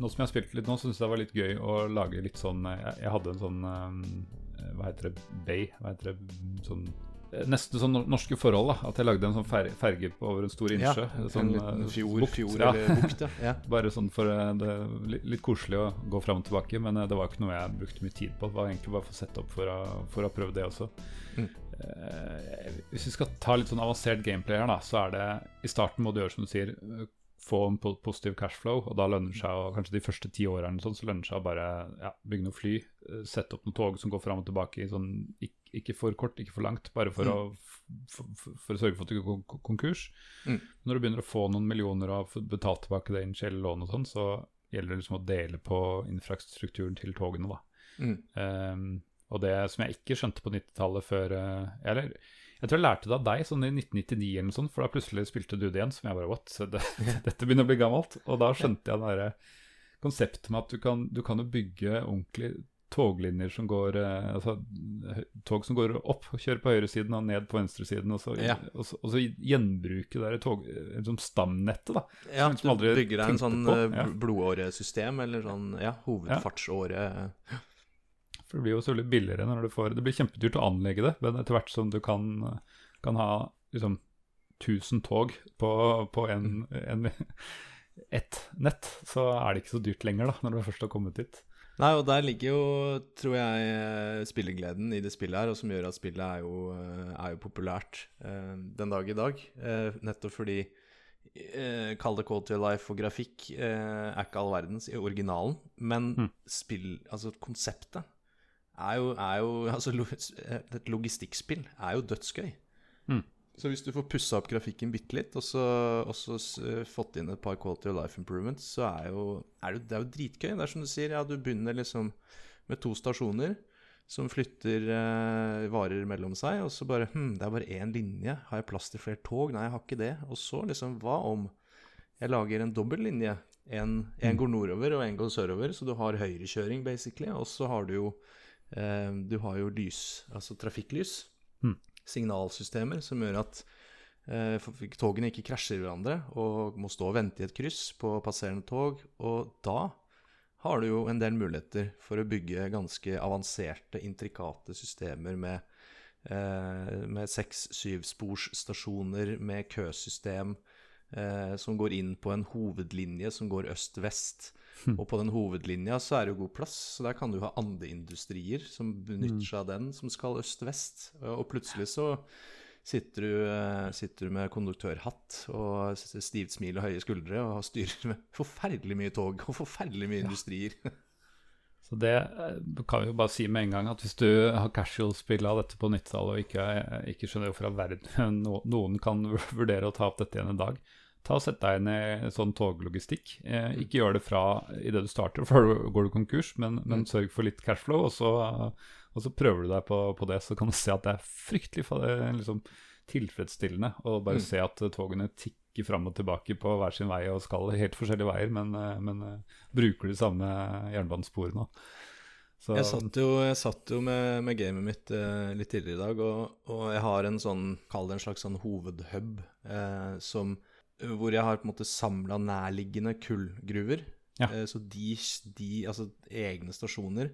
Nå som jeg har spilt litt nå, syns jeg det var litt gøy å lage litt sånn Jeg, jeg hadde en sånn Hva heter det? Bay? Hva heter det? Sånn Nesten sånn norske forhold. da At jeg lagde en sånn ferge over en stor innsjø. Ja, sånn, en liten fjord, bukt, fjord ja. eller bukt. Ja. <laughs> Bare sånn for eh, det, litt koselig å gå fram og tilbake. Men eh, det var ikke noe jeg brukte mye tid på. Det var egentlig bare for å sette opp for å, for å prøve det også. Mm. Eh, hvis vi skal ta litt sånn avansert gameplay her, da, så er det I starten må du gjøre som du sier. Få en positiv cashflow, og da lønner det seg å, kanskje de første ti årene sånn, så lønner det seg å bare ja, bygge noe fly, sette opp noen tog som går fram og tilbake i sånn ikke ikke for kort, ikke for langt, bare for, mm. å, for, for, å sørge for at du ikke går konkurs. Mm. Når du begynner å få noen millioner og har betalt tilbake det initielle lånet og sånn, så gjelder det liksom å dele på infrastrukturen til togene, da. Mm. Um, og det som jeg ikke skjønte på 90-tallet før uh, Eller jeg tror jeg lærte det av deg sånn i 1999 eller noe sånt, for da plutselig spilte du det igjen, som jeg bare What? Det, <laughs> dette begynner å bli gammelt. Og da skjønte jeg det derre konseptet med at du kan, du kan jo bygge ordentlig toglinjer som går eh, altså, Tog som går opp og kjører på høyresiden og ned på venstresiden, og så, ja. og så, og så gjenbruke det tog, liksom stamnettet, da. Ja, du bygger deg en sånn. Eh, blodåresystem, eller sånn ja, hovedfartsåre. Ja. For det blir jo så litt billigere når du får Det blir kjempedyrt å anlegge det, men etter hvert som du kan, kan ha liksom 1000 tog på, på en, en, ett nett, så er det ikke så dyrt lenger, da, når du først har kommet dit. Nei, og der ligger jo, tror jeg, eh, spillegleden i det spillet her, og som gjør at spillet er jo, eh, er jo populært eh, den dag i dag. Eh, nettopp fordi eh, Kall det quality of life og grafikk eh, er ikke all verdens i originalen, men mm. spill, altså konseptet er jo, er jo <laughs> Altså et logistikkspill er jo dødsgøy. Mm. Så hvis du får pussa opp grafikken bitte litt, og så, og så uh, fått inn et par quality of life improvements, så er, jo, er det, det er jo dritgøy. Det er som du sier, ja, du begynner liksom med to stasjoner som flytter eh, varer mellom seg, og så bare Hm, det er bare én linje. Har jeg plass til flere tog? Nei, jeg har ikke det. Og så liksom, hva om jeg lager en dobbel linje? En, en, mm. går nordover, og en går sørover, så du har høyrekjøring, basically. Og så har du jo Du har jo lys, altså trafikklys. Mm signalsystemer som gjør at eh, togene ikke krasjer hverandre og må stå og vente i et kryss på passerende tog. Og da har du jo en del muligheter for å bygge ganske avanserte, intrikate systemer med, eh, med seks-syvsporsstasjoner, med køsystem eh, som går inn på en hovedlinje som går øst-vest. Og på den hovedlinja så er det jo god plass, så der kan du ha andeindustrier som benytter seg av den, som skal øst-vest. Og plutselig så sitter du, eh, sitter du med konduktørhatt og stivt smil og høye skuldre og styrer med forferdelig mye tog og forferdelig mye industrier. <laughs> Så det eh, kan vi jo bare si med en gang at hvis du har casual-spill av dette på 90-tallet og ikke, eh, ikke skjønner hvorfor verden <laughs> noen kan vurdere å ta opp dette igjen en dag, ta og sett deg inn i sånn toglogistikk. Eh, ikke gjør det fra idet du starter, <laughs> for da går du konkurs, men, men sørg for litt cashflow, og så, og så prøver du deg på, på det. Så kan du se at det er fryktelig liksom, tilfredsstillende å bare Mm. se at togene tikker fram og tilbake på hver sin vei og skal helt forskjellige veier, men, eh, men eh, bruker de samme jernbanesporene. Så, Jeg satt jo, jeg satt jo med, med gamet mitt eh, litt tidligere i dag, og, og jeg har en sånn, kall det en slags sånn hovedhub, eh, som, hvor jeg har på en måte samla nærliggende kullgruver. Ja. Eh, så de, de, altså egne stasjoner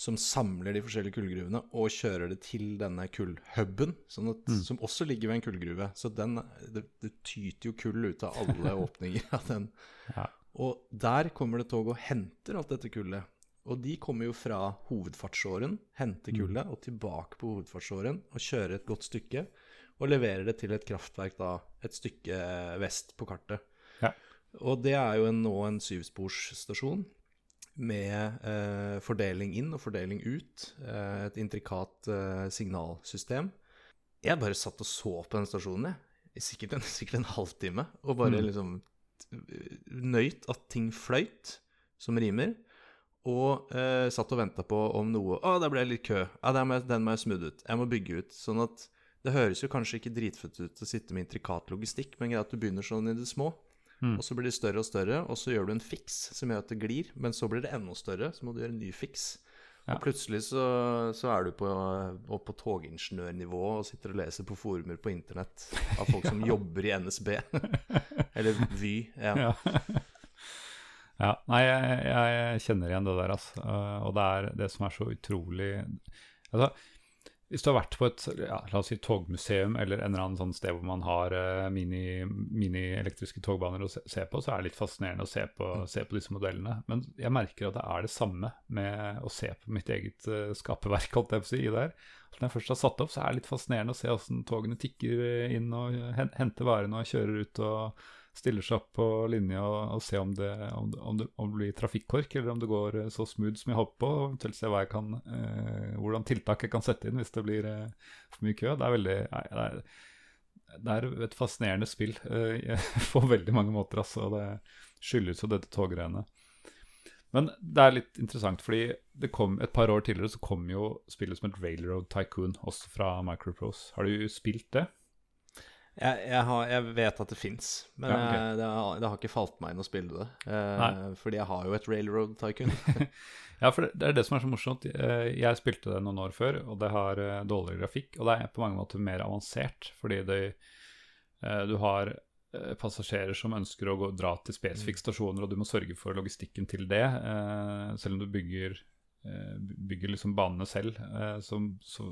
som samler de forskjellige kullgruvene og kjører det til denne kullhuben, sånn mm. som også ligger ved en kullgruve. Så den, det, det tyter jo kull ut av alle <laughs> åpninger av den. Ja. Og der kommer det tog og henter alt dette kullet. Og de kommer jo fra hovedfartsåren, henter kullet, og tilbake på hovedfartsåren og kjører et godt stykke. Og leverer det til et kraftverk da et stykke vest på kartet. Ja. Og det er jo en, nå en syvsporsstasjon med eh, fordeling inn og fordeling ut. Eh, et intrikat eh, signalsystem. Jeg bare satt og så på den stasjonen, jeg. Sikkert en, <laughs> sikkert en halvtime. Og bare Mm. liksom nøyt at ting fløyt, som rimer. Og eh, satt og venta på om noe Å, der ble det litt kø. Ja, den må, jeg- den må jeg smooth ut. Jeg må bygge ut. Sånn at det høres jo kanskje ikke dritfett ut å sitte med intrikat logistikk, men greit at du begynner sånn i det små. Mm. Og så blir det større og større, og så gjør du en fiks som gjør at det glir. Men så blir det enda større, så må du gjøre en ny fiks. Ja. Og plutselig så, så er du på, opp på togingeniørnivå og sitter og leser på forumer på internett av folk som <laughs> jobber i NSB. <laughs> Eller Vy. Ja. Ja. <laughs> ja. Nei, jeg, jeg kjenner igjen det der, altså. Og det er det som er så utrolig Altså, hvis du har vært på et ja, la oss si togmuseum eller en eller annen sånn sted hvor man har uh, mini, mini-elektriske togbaner å se, se på, så er det litt fascinerende å se på, se på disse modellene. Men jeg merker at det er det samme med å se på mitt eget uh, skaperverk, holdt jeg på å si, i der. Når jeg først har satt opp, så er det litt fascinerende å se hvordan togene tikker eh, inn og henter varene og kjører ut og stiller seg opp på linje og, ser se om det, om, det, om, det, om det blir trafikkork, eller om det går eh, så smooth som jeg håper på. og Eventuelt se kan, eh, hvordan tiltak jeg kan sette inn hvis det blir eh, for mye kø. Det er veldig nei, er, det er et fascinerende spill eh, <laughs> på veldig mange måter, altså. og Det skyldes jo dette toggreiene. Men det er litt interessant, fordi kom et par år tidligere så kom jo spillet som et Railroad Tycoon, også fra Microprose. Har du spilt det? Jeg, jeg, har, jeg vet at det fins, men Ja, okay. jeg, det, har, det har ikke falt meg inn å spille det. Eh, fordi jeg har jo et Railroad Tycoon. <laughs> Ja, for det, det er det som er så morsomt. Eh, Jeg spilte det noen år før, og det har eh, dårligere grafikk. Og det er på mange måter mer avansert, fordi det, eh, du har eh, passasjerer som ønsker å gå, dra til spesifikke stasjoner, og du må sørge for logistikken til det. eh, Selv om du bygger, eh, bygger liksom banene selv, eh, så, så,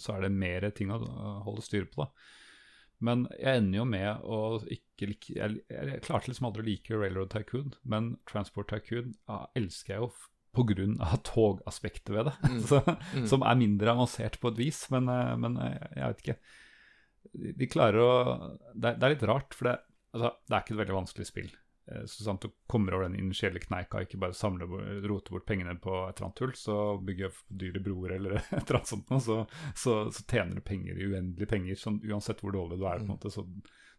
så er det mer ting å holde styr på. da. Men jeg ender jo med å ikke like Jeg, jeg klarte liksom aldri å like Railroad Tycoon, men Transport Tycoon ja, elsker jeg jo pga. togaspektet ved det. <laughs> Mm. Så, Mm. Som er mindre avansert på et vis, men, eh, men eh, jeg vet ikke. De, klarer å det, det er litt rart, for det, altså, det er ikke et veldig vanskelig spill. Eh, Så sant du kommer over den initielle kneika, ikke bare samle, bo- rote bort pengene på et eller annet tull, så bygge dyre broer eller <laughs> et eller annet sånt, så, så, så tjener du penger uendelige penger, sånn, uansett hvor dårlig du er. på en Mm. måte, så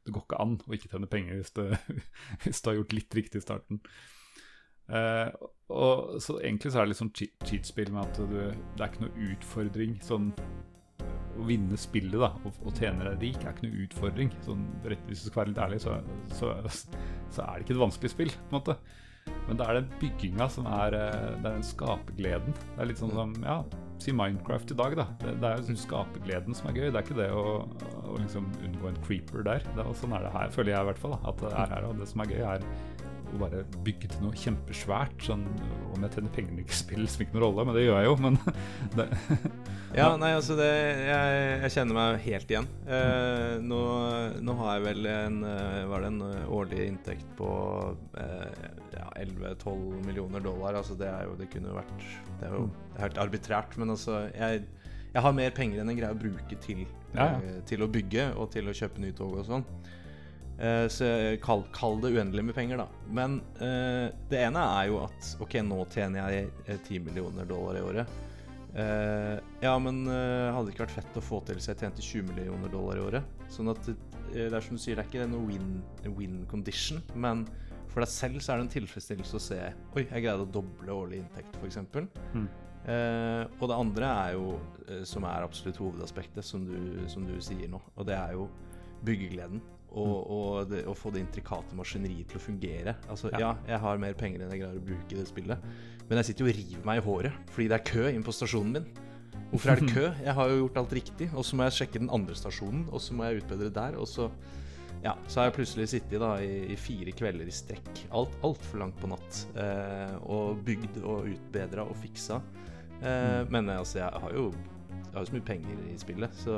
Det går ikke an å ikke tjene penger hvis du, <laughs> hvis du har gjort litt riktig i starten. Eh, og Så egentlig så er det litt sånn cheat, cheat-spill med at du, det er ikke noe utfordring. Sånn å vinne spillet da, og, og tjene deg rik er ikke noe utfordring. Sånn, rett, hvis du skal være litt ærlig, så, så, så er det ikke et vanskelig spill. på en måte Men det er den bygginga som er eh, Det er den skapergleden. Det er litt sånn som Ja, si Minecraft i dag, da. Det, det er jo skapergleden som er gøy. Det er ikke det å, å liksom unngå en creeper der. Det er, sånn er det her, føler jeg i hvert fall. Da, at det er her, og det som er gøy, er å bare bygge til noe kjempesvært. Sånn, om jeg tjener penger eller ikke, spiller liksom ikke noen rolle, men det gjør jeg jo. Men <laughs> det, Ja, nei, altså det Jeg, jeg kjenner meg helt igjen. Eh, nå, nå har jeg vel en eh, Var det en eh, årlig inntekt på eh, ja, 11-12 millioner dollar? Altså det er jo Det kunne vært Det er jo helt arbitrært, men altså jeg, jeg har mer penger enn jeg greier å bruke til, Ja, ja. eh, til å bygge og til å kjøpe nye tog og sånn. Eh, så kall, kall det uendelig med penger, da. Men eh, det ene er jo at ok, nå tjener jeg eh, 10 millioner dollar i året. Eh, ja, men eh, hadde det ikke vært fett å få til så jeg tjente 20 millioner dollar i året? Sånn at eh, det er som du sier, det er ikke noe win, win condition, men for deg selv så er det en tilfredsstillelse å se Oi, jeg greide å doble årlig inntekt, f.eks. Mm. Eh, og det andre er jo, eh, som er absolutt hovedaspektet, som du, som du sier nå, og det er jo byggegleden. Og, og det, å få det intrikate maskineriet til å fungere. Altså, Ja. ja, jeg har mer penger enn jeg greier å bruke i det spillet, men jeg sitter jo og river meg i håret fordi det er kø inn på stasjonen min. Hvorfor er det kø? <laughs> Jeg har jo gjort alt riktig, og så må jeg sjekke den andre stasjonen, og så må jeg utbedre der, og så ja, så har jeg plutselig sittet da i, i fire kvelder i strekk, alt altfor langt på natt, eh, og bygd og utbedra og fiksa. Eh, Men eh, altså, jeg har jo Jeg har jo så mye penger i spillet, så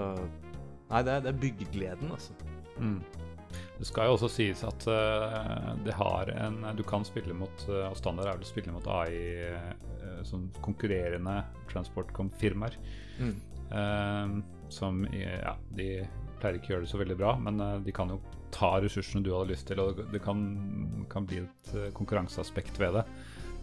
Nei, det er, det er byggegleden, altså. Mm. Det skal jo også sies at eh, det har en Du kan spille mot uh, Og standard er vel å spille mot AI eh, som konkurrerende transportcom-firmaer. Mm. eh, som ja, de pleier ikke å gjøre det så veldig bra, men eh, de kan jo ta ressursene du hadde lyst til, og det kan, kan bli et eh, konkurranseaspekt ved det.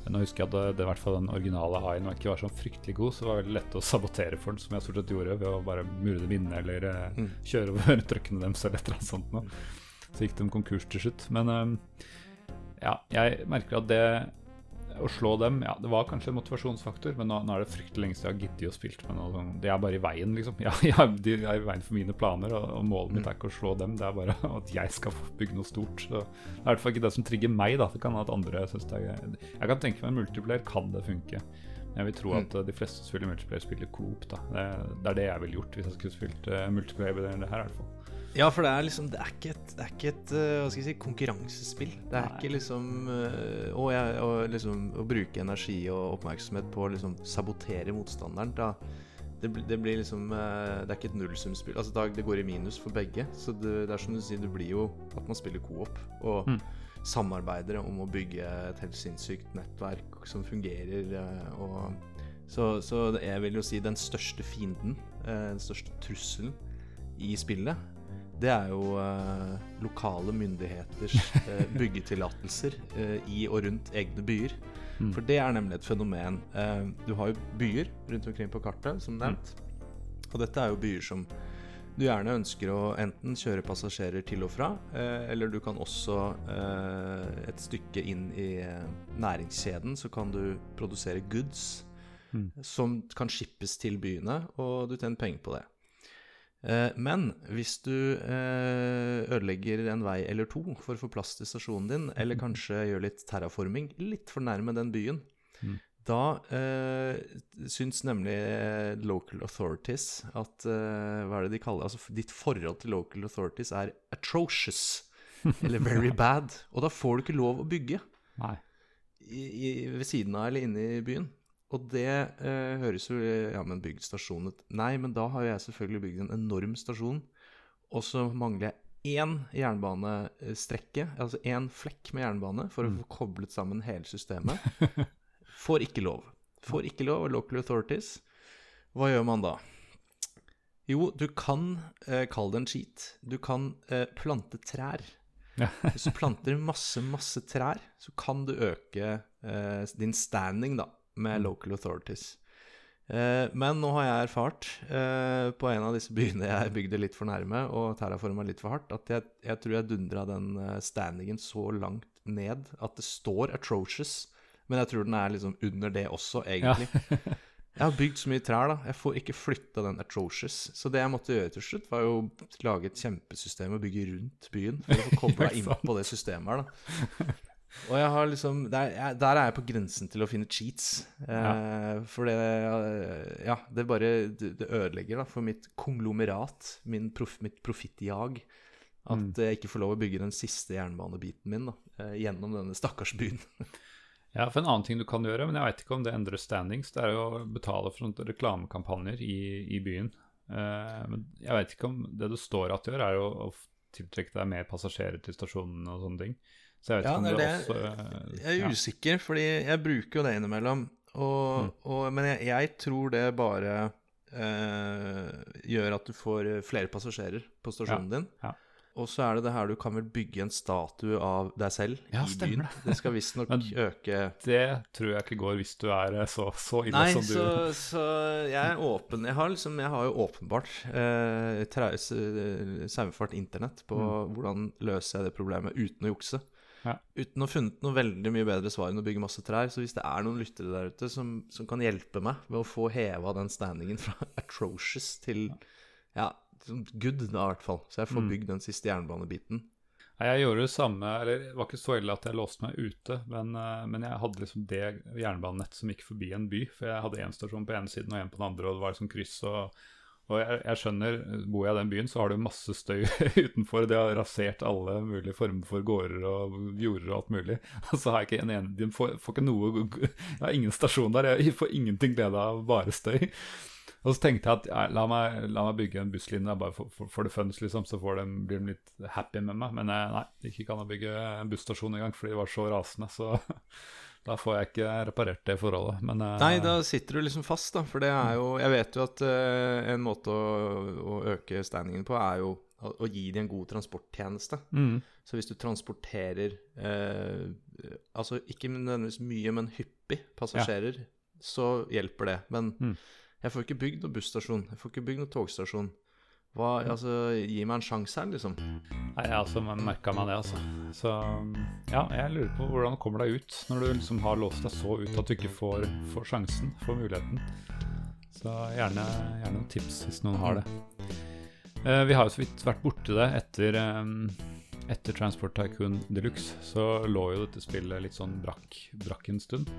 Nå husker jeg at det, i hvert fall den originale AI-en ikke var så fryktelig god, så det var veldig lett å <laughs> sabotere for den, som jeg stort sett gjorde ved å bare mure dem inne eller eh, Mm. kjøre over <laughs> truckene deres eller et eller annet sånt. Noe. Så gikk de konkurs til slutt. Men eh, ja, jeg merker at det å slå dem Ja, det var kanskje en motivasjonsfaktor, men nå, nå er det fryktelig lenge siden jeg har giddet å spille med noen. Det er bare i veien, liksom. <laughs> Ja, ja, de er i veien for mine planer, og, og målet mitt er ikke å slå dem, det er bare <laughs> at jeg skal bygge noe stort. Så det er i hvert fall ikke det som trigger meg, da. Det kan at andre syns det er. Jeg kan tenke meg en multiplayer, kan det funke? Men jeg vil tro at eh, de fleste som spiller multiplayer, spiller coop, da. Det, det er det jeg ville gjort hvis jeg skulle spilt uh, multiplayer med det her, i hvert fall. Ja, for det er liksom Det er ikke et, det er ikke et eh, hva skal jeg si, konkurransespill. Det er Nei. ikke liksom eh, å, jeg, å, liksom å bruke energi og oppmerksomhet på å liksom sabotere motstanderen. Da, det, det blir liksom eh, Det er ikke et nullsumspill. Altså, da, det går i minus for begge. Så det, det er som du sier, det blir jo at man spiller co-op og Mm. samarbeider om å bygge et helt sinnssykt nettverk som fungerer. og så, så jeg vil jo si den største fienden, den største trusselen i spillet, det er jo eh, lokale myndigheters <laughs> eh, byggetillatelser eh, i og rundt egne byer. Mm. For det er nemlig et fenomen. Eh, du har jo byer rundt omkring på kartet, som nevnt. Og dette er jo byer som du gjerne ønsker å enten kjøre passasjerer til og fra, eh, eller du kan også eh, et stykke inn i næringskjeden så kan du produsere goods Mm. som kan skippes til byene, og du tjener penger på det. Eh, men hvis du eh, ødelegger en vei eller to for å få plass til stasjonen din, eller <laughs> kanskje gjør litt terraforming litt for nærme den byen, Mm. da eh, syns nemlig eh, local authorities at Hva er det de kaller Altså ditt forhold til local authorities er atrocious. <laughs> Eller very bad. Og da får du ikke lov å bygge i, i, ved siden av eller inne i byen. Og det eh, høres jo Ja, men bygd stasjon ut Nei, men da har jo jeg selvfølgelig bygd en enorm stasjon, og så mangler jeg én jernbanestrekke, altså én flekk med jernbane, for å få koblet sammen hele systemet. <laughs> Får ikke lov. Får ikke lov av local authorities. Hva gjør man da? Jo, du kan eh, kalle det en cheat. Du kan eh, plante trær. Ja. <laughs> Hvis du planter masse, masse trær, så kan du øke eh, din standing da, med local authorities. Eh, men nå har jeg erfart eh, på en av disse <laughs> byene jeg bygde litt for nærme, og terraforma litt for hardt, at jeg, jeg tror jeg dundra den eh, standingen så langt ned at det står atrocious, men jeg tror den er liksom under det også, egentlig. <laughs> Jeg har bygd så mye trær, da. Jeg får ikke flytta den atrocious. Så det jeg måtte gjøre til slutt, var jo lage et kjempesystem og bygge rundt byen for å få <laughs> kobla inn på det systemet her, da. Og jeg har liksom der, jeg, der er jeg på grensen til å finne cheats. Eh, For det Ja, det bare Det, det ødelegger da for mitt konglomerat, min prof, mitt profittjag, at Mm. jeg ikke får lov å bygge den siste jernbanebiten min da, eh, gjennom denne stakkars byen. <laughs> Ja, for en annen ting du kan gjøre, men jeg veit ikke om det endrer standings, det er å betale for reklamekampanjer i, i byen. Eh, men jeg veit ikke om det du står at gjør, er jo å tiltrekke deg mer passasjerer til stasjonen og sånne ting. Så jeg vet Ja, ikke om det det, er også eh, Jeg er usikker, fordi jeg bruker jo det innimellom. Og, Mm. og, men jeg, jeg tror det bare eh, gjør at du får flere passasjerer på stasjonen din. ja. Og så er det det her du kan vel bygge en statue av deg selv Ja, i byen. Det skal visstnok <laughs> øke Det tror jeg ikke går hvis du er eh, så, så ille Nei, som du så, så jeg er åpen. Jeg har, liksom, jeg har jo åpenbart eh, eh, saumfart internett på hvordan løser jeg det problemet uten å jukse. Ja. Uten å ha funnet noe veldig mye bedre svar enn å bygge masse trær. Så hvis det er noen lyttere der ute som, som kan hjelpe meg med å få heva den standingen fra <laughs> atrocious til ja, good, da i hvert fall. Så jeg får Mm. bygd den siste jernbanebiten. Nei, Jeg gjorde det samme, eller det var ikke så ille at jeg låste meg ute, men, eh, men jeg hadde liksom det jernbanenettet som gikk forbi en by. For jeg hadde én stasjon på ene siden og én på den andre, og det var liksom kryss. Og, og jeg, jeg skjønner, bor jeg i den byen, så har du masse støy <laughs> utenfor. Det har rasert alle mulige former for gårder og jorder og alt mulig. <laughs> Og så har jeg ikke en ene De får, får ikke noe Jeg har ingen stasjon der. Jeg får ingenting glede av bare støy. Og så tenkte jeg at ja, la, meg, la meg bygge en busslinje bare for, for, for det funs, liksom, så de, blir de litt happy med meg. Men eh, nei, det gikk ikke an å bygge en busstasjon engang, fordi de var så rasende. Så <laughs> da får jeg ikke reparert det forholdet. Men uh, Nei, da sitter du liksom fast, da. For det er jo Jeg vet jo at uh, en måte å, å øke standingen på er jo å, å gi dem en god transporttjeneste. mm, Så hvis du transporterer uh, Altså ikke nødvendigvis mye, men hyppig passasjerer, så hjelper det. Men Mm. jeg får ikke bygd noen busstasjon. Jeg får ikke bygd noen togstasjon. Hva, altså, Gi meg en sjanse her, liksom. Nei, altså merka meg det, altså. Så ja, jeg lurer på hvordan du kommer deg ut når du liksom har låst deg så ut at du ikke får, får sjansen, får muligheten. Så gjerne, gjerne noen tips hvis noen har det. Eh, vi har jo så vidt vært borti det etter, eh, etter Transport Tycoon Deluxe. Så lå jo dette spillet litt sånn brakk, brakk en stund.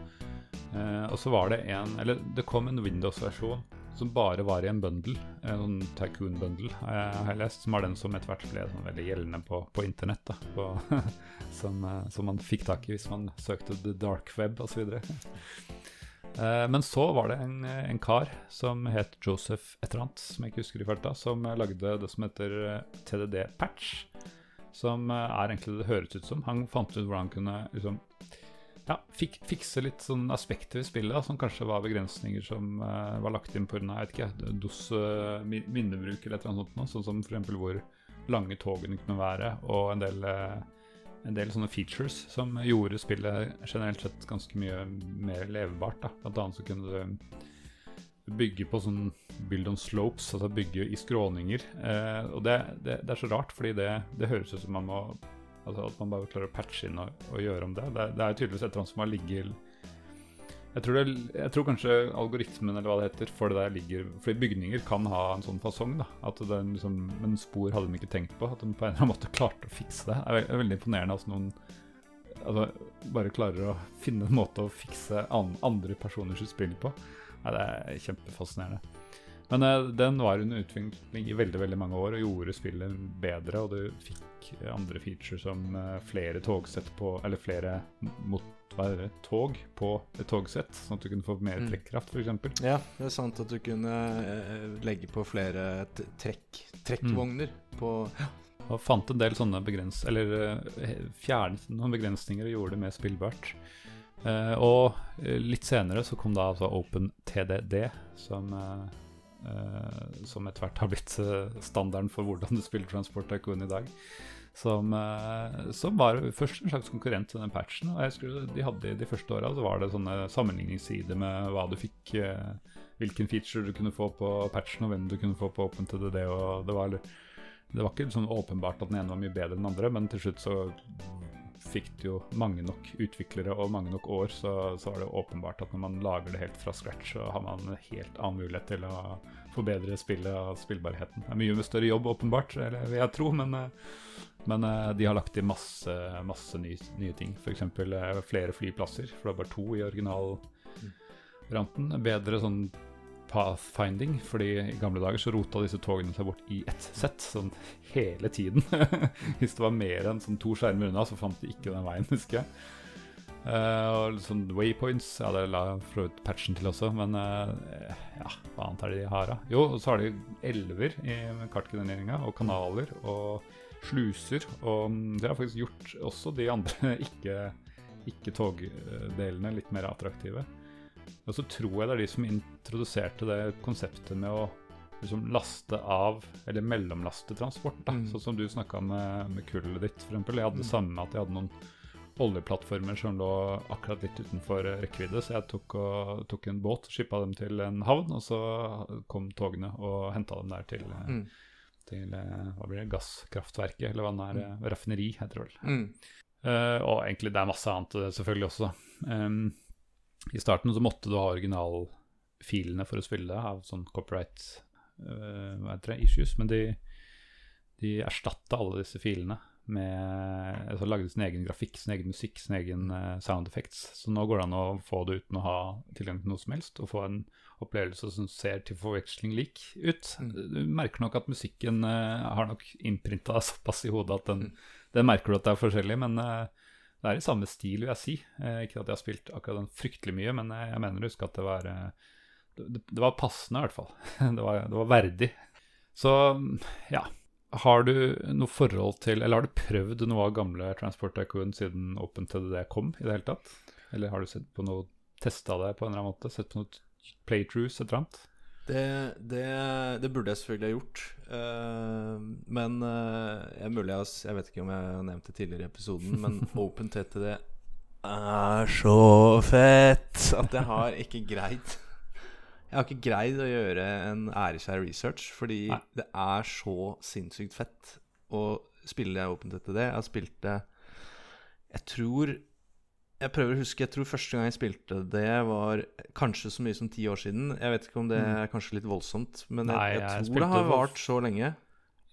Eh, og så var det en Eller det kom en Windows-versjon som bare var i en bundle. En sånn Tycoon-bundle eh, har jeg lest, som var den som etter hvert ble sånn veldig gjeldende på, på internett. da, på, <laughs> som, eh, som man fikk tak i hvis man søkte the dark web osv. Eh, men så var det en, en kar som het Joseph et eller annet, som jeg ikke husker i farta, som eh, lagde det som heter eh, TDD Patch. Som eh, er egentlig det høres ut som. Han fant ut hvordan han kunne liksom ja, fik, fikse litt sånn aspekter ved spillet som kanskje var begrensninger som uh, var lagt inn pga. DOS uh, minnebruk eller et eller annet sånt. Sånn som f.eks. hvor lange togene kunne være, og en del, en del sånne features som gjorde spillet generelt sett ganske mye mer levebart. Da. Blant annet så kunne du bygge på sånn build on slopes, altså bygge i skråninger. Eh, og det, det, det er så rart, fordi det, det høres ut som man må Altså At man bare klarer å patche inn og, og gjøre om det. Det, er- det tydeligvis et eller annet som har ligget jeg tror, det, jeg tror kanskje algoritmen eller hva det heter for det der ligger Fordi bygninger kan ha en sånn fasong, da. At den liksom, men spor hadde de ikke tenkt på. At de på en eller annen måte klarte å fikse det. Det er, veld, veldig imponerende at noen altså, bare klarer å finne en måte å fikse an, andre personers spill på. Nei, det er kjempefascinerende. Men uh, den var under utvikling i veldig veldig mange år og gjorde spillet bedre. Og du fikk andre features som uh, flere togsett på Eller flere mot, hva er det, tog på et togsett, sånn at du kunne få mer Mm. trekkraft, f.eks. Ja, det er sant at du kunne uh, legge på flere trekk, trekkvogner på Og fant en del sånne begrens... Eller fjernet noen begrensninger og gjorde det mer spillbart. Eh, og eh, litt senere så kom da altså OpenTDD, som eh, som etter hvert har blitt standarden for hvordan du spiller Transport Tycoon i dag. Som, uh, som var først en slags konkurrent til den patchen. Og jeg husker de hadde de første åra var det sånne sammenligningssider med hva du fikk Hvilken feature du kunne få på patchen, og hvem du kunne få på OpenTDD. Og det var, det var ikke sånn åpenbart at den ene var mye bedre enn den andre, men til slutt så fikk det jo mange nok utviklere og mange nok år, så, så var det åpenbart at når man lager det helt fra scratch, så har man en helt annen mulighet til å forbedre spillet og spillbarheten. Det er mye med større jobb, åpenbart, eller vil jeg tro, men eh, men eh, de har lagt i masse, masse nye, nye ting. F.eks. Uh, flere flyplasser, for det er bare to i originalvarianten. Bedre sånn pathfinding, fordi i gamle dager så rota disse togene seg bort i ett sett, sånn hele tiden. <laughs> Hvis det var mer enn sånn to skjermer unna, så fant de ikke den veien, husker jeg. Uh, og sånn waypoints, ja det la for ut patchen til også, men uh, ja, hva annet er det de har da? Jo, og så har de elver i kartgenereringa, og kanaler og sluser. Og mm, det har faktisk gjort også de andre ikke-togdelene <laughs> ikke litt mer attraktive. Og så tror jeg det er de som introduserte det konseptet med å liksom laste av, eller mellomlaste transport. da, mm. Sånn som du snakka med, med kullet ditt, f.eks. Jeg hadde det mm. samme at jeg hadde noen oljeplattformer som lå akkurat litt utenfor rekkevidde, så jeg tok, og, tok en båt, skippa dem til en havn, og så kom togene og henta dem der til, mm. til hva blir det, gasskraftverket, eller hva det er, mm. raffineri, heter det vel. Mm. Uh, og egentlig det er masse annet selvfølgelig også. Um, I starten så måtte du ha originalfilene for å spille det, av sånn copyright uh, det, issues, men de, de erstatta alle disse filene med altså Lagde sin egen grafikk, sin egen musikk, sin egen uh, sound effects. Så nå går det an å få det uten å ha tilgang til noe som helst, og få en opplevelse som ser til forveksling lik ut. Mm. Du merker nok at musikken uh, har nok innprinta <laughs> såpass i hodet at den, mm. den, merker du at det er forskjellig, men uh, det er i samme stil, vil jeg si. ikke at jeg har spilt akkurat den fryktelig mye, men jeg mener å huske at det var det, det, var passende, i hvert fall. <laughs> det, var, det var verdig. Så ja, har du noe forhold til, eller har du prøvd noe av gamle Transport Tycoon siden OpenTDD kom i det hele tatt? Eller har du sett på noe, testa det på en eller annen måte? Sett på noe playthroughs, et eller annet? Det, det, det, burde jeg selvfølgelig ha gjort. Uh, men uh, jeg, mulig jeg, jeg vet ikke om jeg har nevnt det tidligere i episoden, men <laughs> OpenTTD er så fett at jeg har ikke greid jeg har ikke greid å gjøre en æreskjær research, fordi Nei. det er så sinnssykt fett å spille OpenTTD. Jeg har spilt det Jeg tror Jeg prøver å huske Jeg tror første gang jeg spilte det, var kanskje så mye som ti år siden. Jeg vet ikke om det mm. er kanskje litt voldsomt, men jeg, jeg, jeg tror det har vart så lenge.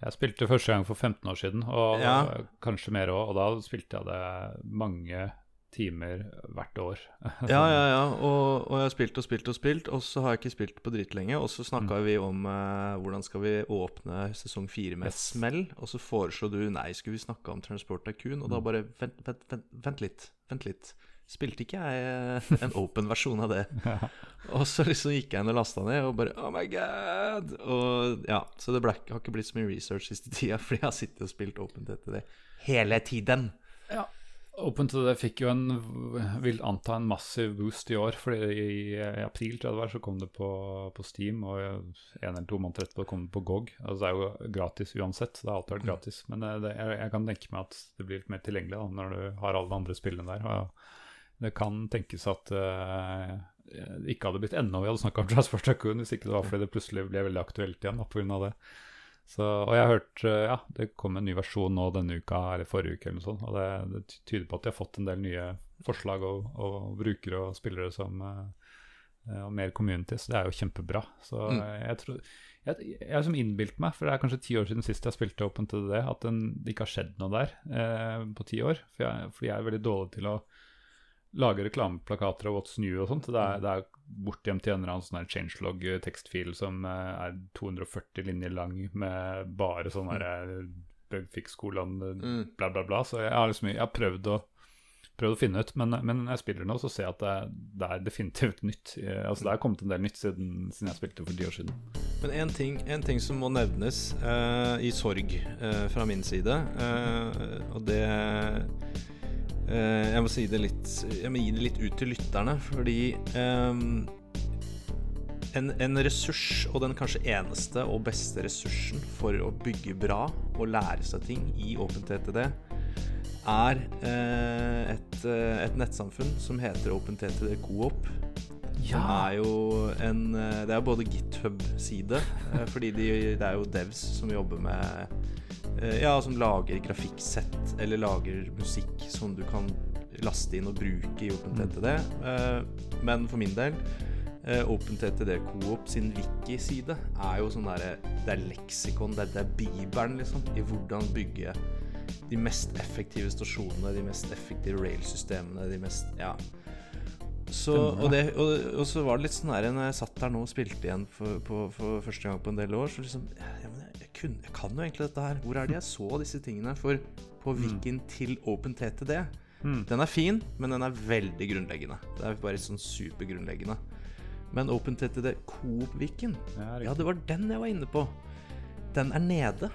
Jeg spilte første gang for 15 år siden, og ja. kanskje mer òg. Og da spilte jeg det mange timer hvert år. <laughs> ja, ja, ja. Og, og, jeg har spilt og spilt og spilt, og så har jeg ikke spilt på dritlenge. Og så snakka mm. vi om eh, hvordan skal vi åpne sesong fire med yes. smell. Og så foreslo du nei, skulle vi snakke om Transport Tycoon? Og mm. da bare vent, vent, vent, vent, litt. Vent litt. Spilte ikke jeg eh, en <laughs> open versjon av det? <laughs> Og så liksom gikk jeg inn og lasta ned, og bare Oh my god! Og ja, Så det ble, har ikke blitt så mye research siste tida, fordi jeg har sittet og spilt åpent etter det hele tiden. Ja Open to det fikk jo en vil anta en massiv boost i år. fordi i, i april tror jeg det var, så kom det på, på, Steam, og en eller to måneder etterpå kom det på GOG. Altså Det er jo gratis uansett, det har alltid vært mm. gratis. Men det, jeg, jeg, kan tenke meg at det blir litt mer tilgjengelig da, når du har alle de andre spillene der. Og det kan tenkes at uh, det ikke hadde blitt ennå vi hadde snakka om Transport Tycoon hvis ikke det var fordi det plutselig ble veldig aktuelt igjen pga. det. Så, og jeg har hørt eh, ja, det kom en ny versjon nå denne uka eller forrige uke, eller noe sånt, og det, det tyder på at de har fått en del nye forslag og, og brukere og spillere som uh, og mer community, så det er jo kjempebra. Så mm. jeg tror jeg, jeg har som innbilt meg, for det er kanskje ti år siden sist jeg spilte Open TDD, at den, det ikke har skjedd noe der eh, på ti år. For jeg, fordi jeg er veldig dårlig til å lage reklameplakater av what's new og sånt. Det er, det er bortgjemt i en eller annen sånn changelog-tekstfil som uh, er 240 linjer lang med bare sånn herre mm. bugfix-kolon, bla, bla, bla. Så jeg har liksom jeg har prøvd å, prøvd å finne ut, men, men, når jeg spiller nå, så ser jeg at det, det er definitivt nytt. Altså Det er kommet en del nytt siden, siden jeg spilte for ti år siden. Men en ting, en ting som må nevnes uh, i sorg uh, fra min side, og det Uh, jeg må si det litt Jeg må gi det litt ut til lytterne, fordi um, en, en, ressurs, og den kanskje eneste og beste ressursen for å bygge bra og lære seg ting i OpenTTD, er uh, et, uh, et, nettsamfunn som heter OpenTTD Coop. Ja. Er jo en Det er jo både GitHub-side, fordi de, det er jo devs som jobber med Eh, ja, som lager grafikksett eller lager musikk som du kan laste inn og bruke i OpenTTD. Mm. Eh, men for min del eh, OpenTTD Coop sin wiki-side er jo sånn derre Det er leksikon, det er, det er bibelen, liksom, i hvordan bygge de mest effektive stasjonene, de mest effektive railsystemene, de mest Ja. Så, og, det, og, og så var det litt sånn her når jeg satt der nå og spilte igjen for, på, for første gang på en del år, så liksom jeg, kun, jeg kan jo egentlig dette her. Hvor er det jeg så disse tingene? For på Viken til OpenTTD Mm. Den er fin, men den er veldig grunnleggende. Det er bare sånn supergrunnleggende. Men OpenTTD Coop-Viken, Ja, ja, det var den jeg var inne på. Den er nede.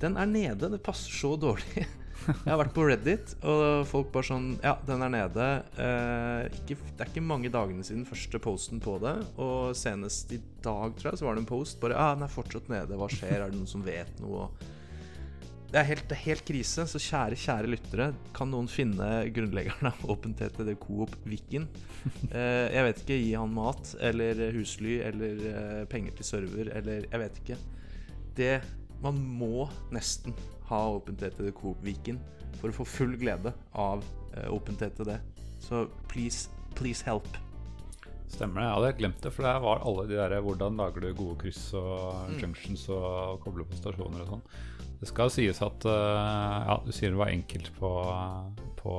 Den er nede. Det passer så dårlig. <laughs> Jeg har vært på Reddit, og folk bare sånn Ja, den er nede. Eh, ikke, det er ikke mange dagene siden første posten på det. Og senest i dag, tror jeg, så var det en post. Bare Ja, den er fortsatt nede. Hva skjer? Er det noen som vet noe? Det er helt, helt krise. Så kjære, kjære lyttere, kan noen finne grunnleggeren av OpenTTD Coop Viken? Eh, jeg vet ikke. Gi han mat eller husly eller eh, penger til server eller Jeg vet ikke. Det Man må nesten ha OpenTTD Coop Viken for å få full glede av eh, OpenTTD. Så please, please help. Stemmer det. Jeg hadde glemt det, for det var alle de der Hvordan lager du gode kryss og Mm. junctions og kobler på stasjoner og sånn. Det skal sies at eh, Ja, du sier det var enkelt på, på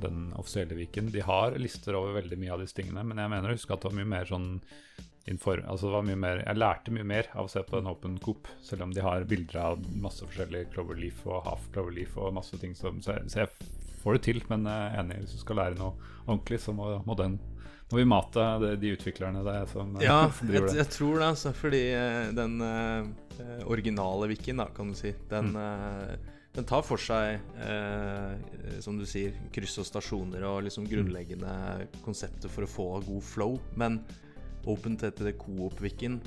den offisielle Viken. De har lister over veldig mye av disse tingene, men jeg mener å huske at det var mye mer sånn inform... Altså det var mye mer Jeg lærte mye mer av å se på en Open Coop, selv om de har bilder av masse forskjellige Cloverleaf og Half Cloverleaf og masse ting som Så jeg, så jeg får det til, men jeg er enig, hvis du skal lære noe ordentlig, så må, må den må vi mate de utviklerne det er som, Ja, jeg, driver det. jeg tror det, altså. Fordi eh, den uh, originale wikien, da, kan du si, den, eh, den tar for seg, uh, som du sier, kryss og stasjoner og liksom grunnleggende konsepter for å få god flow. Men OpenTTD Coop-Viken,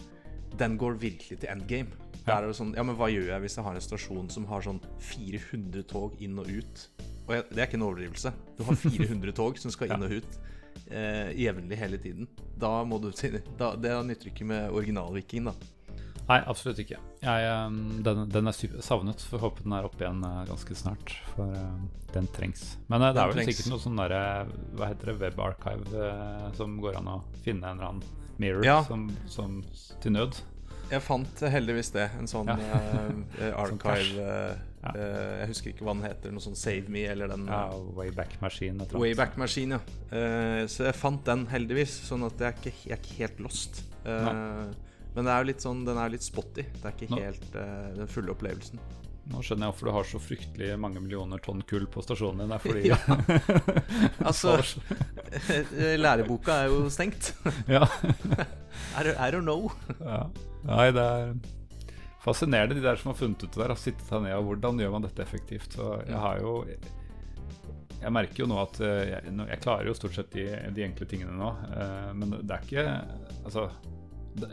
den går virkelig til endgame. Der er det sånn, ja, men hva gjør jeg hvis jeg har en stasjon som har sånn 400 tog inn og ut? Og jeg, det er ikke en overdrivelse. Du har 400 <laughs> tog som skal inn og ut eh, jevnlig hele tiden. Da må du til da, Det nytter ikke med original-viking, da. Nei, absolutt ikke. Jeg, um, den, den er savnet. Får håpe den er oppe igjen uh, ganske snart. For um, den trengs. Men uh, det er vel sikkert noe sånn derre Hva heter det? Webarchive som går an å finne en eller annen mirror Ja. som, som til nød. Jeg fant heldigvis det. En sånn Ja. uh, <laughs> archive eh, Ja. uh, Jeg husker ikke hva den heter. Noe sånn Save Me eller den Ja, Wayback Machine. annet. Wayback-maskin, ja. Så jeg fant den heldigvis, sånn at jeg er ikke, jeg er ikke helt lost. Men det er jo litt sånn, den er litt spotty. Det er ikke helt den fulle opplevelsen. Nå skjønner jeg hvorfor du har så fryktelig mange millioner tonn kull på stasjonen din. Det er fordi <laughs> <laughs> Ja. Altså, eh, læreboka er jo stengt. <laughs> ja. I don't, know. Ja. Nei, det er fascinerende, de der som har funnet ut det der. Har sittet her ned og hvordan gjør man dette effektivt. Så jeg har jo Jeg merker jo nå at eh, jeg, jeg klarer jo stort sett de, de enkle tingene nå, eh, men det er ikke Altså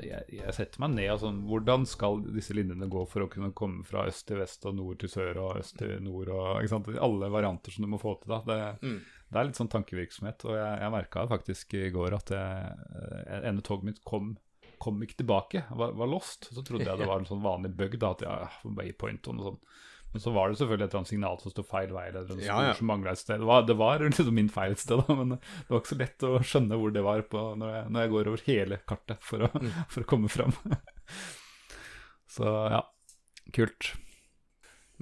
jeg, jeg setter meg ned og sånn Hvordan skal disse linjene gå for å kunne komme fra øst til vest og nord til sør og øst til nord og ikke sant? Alle varianter som du må få til da. Det, Mm. det er litt sånn tankevirksomhet, og jeg, jeg merka faktisk i går at jeg, eh, ene toget mitt kom, kom ikke tilbake, var, var lost. Så trodde jeg det var en sånn vanlig bug, da, at ja, waypoint og noe sånt. Men så var det selvfølgelig et eller annet signal som sto feil vei, eller noe Ja, ja. som et sted. Det var, det var <laughs> liksom min feil et sted, da, men det var ikke så lett å skjønne hvor det var på, når, jeg, når jeg går over hele kartet for å, Mm. <laughs> for å komme fram. <laughs> så ja, kult.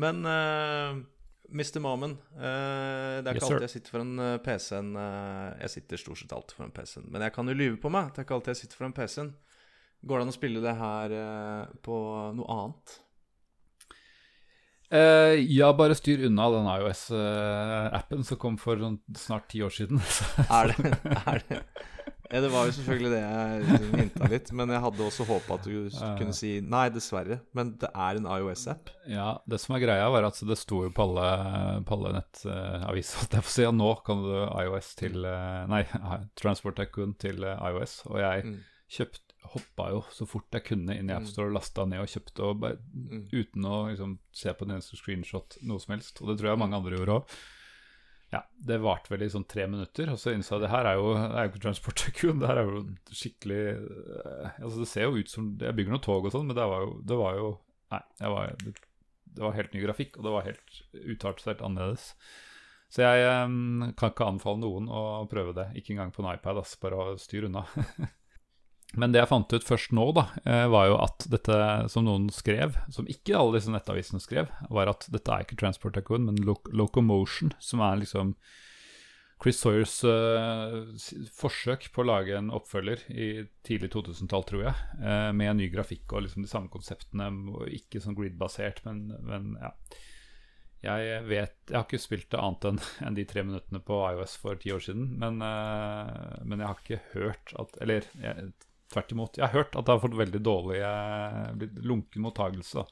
Men uh, Mr. Mamen, uh, det er ikke yes, alltid jeg sitter foran uh, PC-en. eh, jeg sitter stort sett alltid foran PC-en. Men jeg kan jo lyve på meg. Det er ikke alltid jeg sitter foran PC-en. Går det an å spille det her eh, på noe annet? Eh, ja, bare styr unna den iOS-appen som kom for sånn snart ti år siden. <laughs> Er det, er det ja, Det var jo selvfølgelig det jeg hinta litt, men jeg hadde også håpa at du kunne si nei, dessverre. Men det er en iOS-app. Ja, det som er greia var at det sto jo på alle, på alle nettaviser at jeg får si, at nå kan du iOS til eh, Nei, <laughs> Transport Tycoon til eh, iOS. Og jeg Mm. kjøpt, hoppa jo så fort jeg kunne inn i Mm. AppStore og lasta ned og kjøpte og bare, Mm. uten å liksom, se på en eneste screenshot noe som helst. Og det tror jeg mange andre gjorde òg. Ja, det varte vel i sånn tre minutter, og så innså jeg det her er jo, det er jo ikke Transport Det her er jo skikkelig eh, Altså, det ser jo ut som Jeg bygger noen tog og sånn, men det var jo, det var jo Nei, var, det, det var helt ny grafikk, og det var helt utartsert annerledes. Så jeg um, kan ikke anbefale noen å prøve det. Ikke engang på en iPad. ass, Bare å styre unna. <laughs> Men det jeg fant ut først nå, da, eh, var jo at dette som noen skrev, som ikke alle disse nettavisene skrev, var at dette er ikke Transport Tycoon, men Loc Locomotion, som er liksom Chris Sawyers uh, forsøk på å lage en oppfølger i tidlig 2000-tall, tror jeg, uh, med ny grafikk og liksom de samme konseptene. Ikke sånn grid-basert, men, men, ja. Jeg vet Jeg har ikke spilt det annet enn <laughs> en de tre minuttene på IOS for ti år siden, men, uh, men jeg har ikke hørt at Eller jeg, tvert imot. Jeg har hørt at det har fått veldig dårlig blitt lunken mottagelse. Så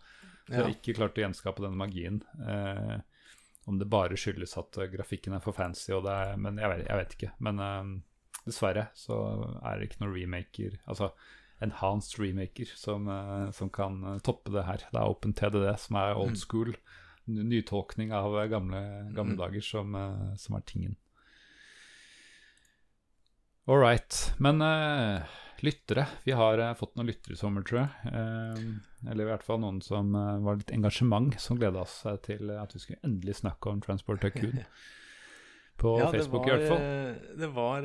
jeg har ikke klart å gjenskape denne magien. Eh, om det bare skyldes at grafikken er for fancy, er, men jeg vet, jeg vet, ikke. Men eh, dessverre så er det ikke noen remaker, altså enhanced remaker, som, eh, som kan toppe det her. Det er OpenTDD som er old mm. school. Nytolkning av gamle, gamle mm. dager som, som, er tingen. All right. Men lyttere. Vi har uh, fått noen lyttere i sommer, tror jeg. Uh, eller i hvert fall noen som uh, var litt engasjement, som gleda seg til at vi skulle endelig snakke om Transport Tycoon. <laughs> På ja, Facebook, var, i hvert fall. Det var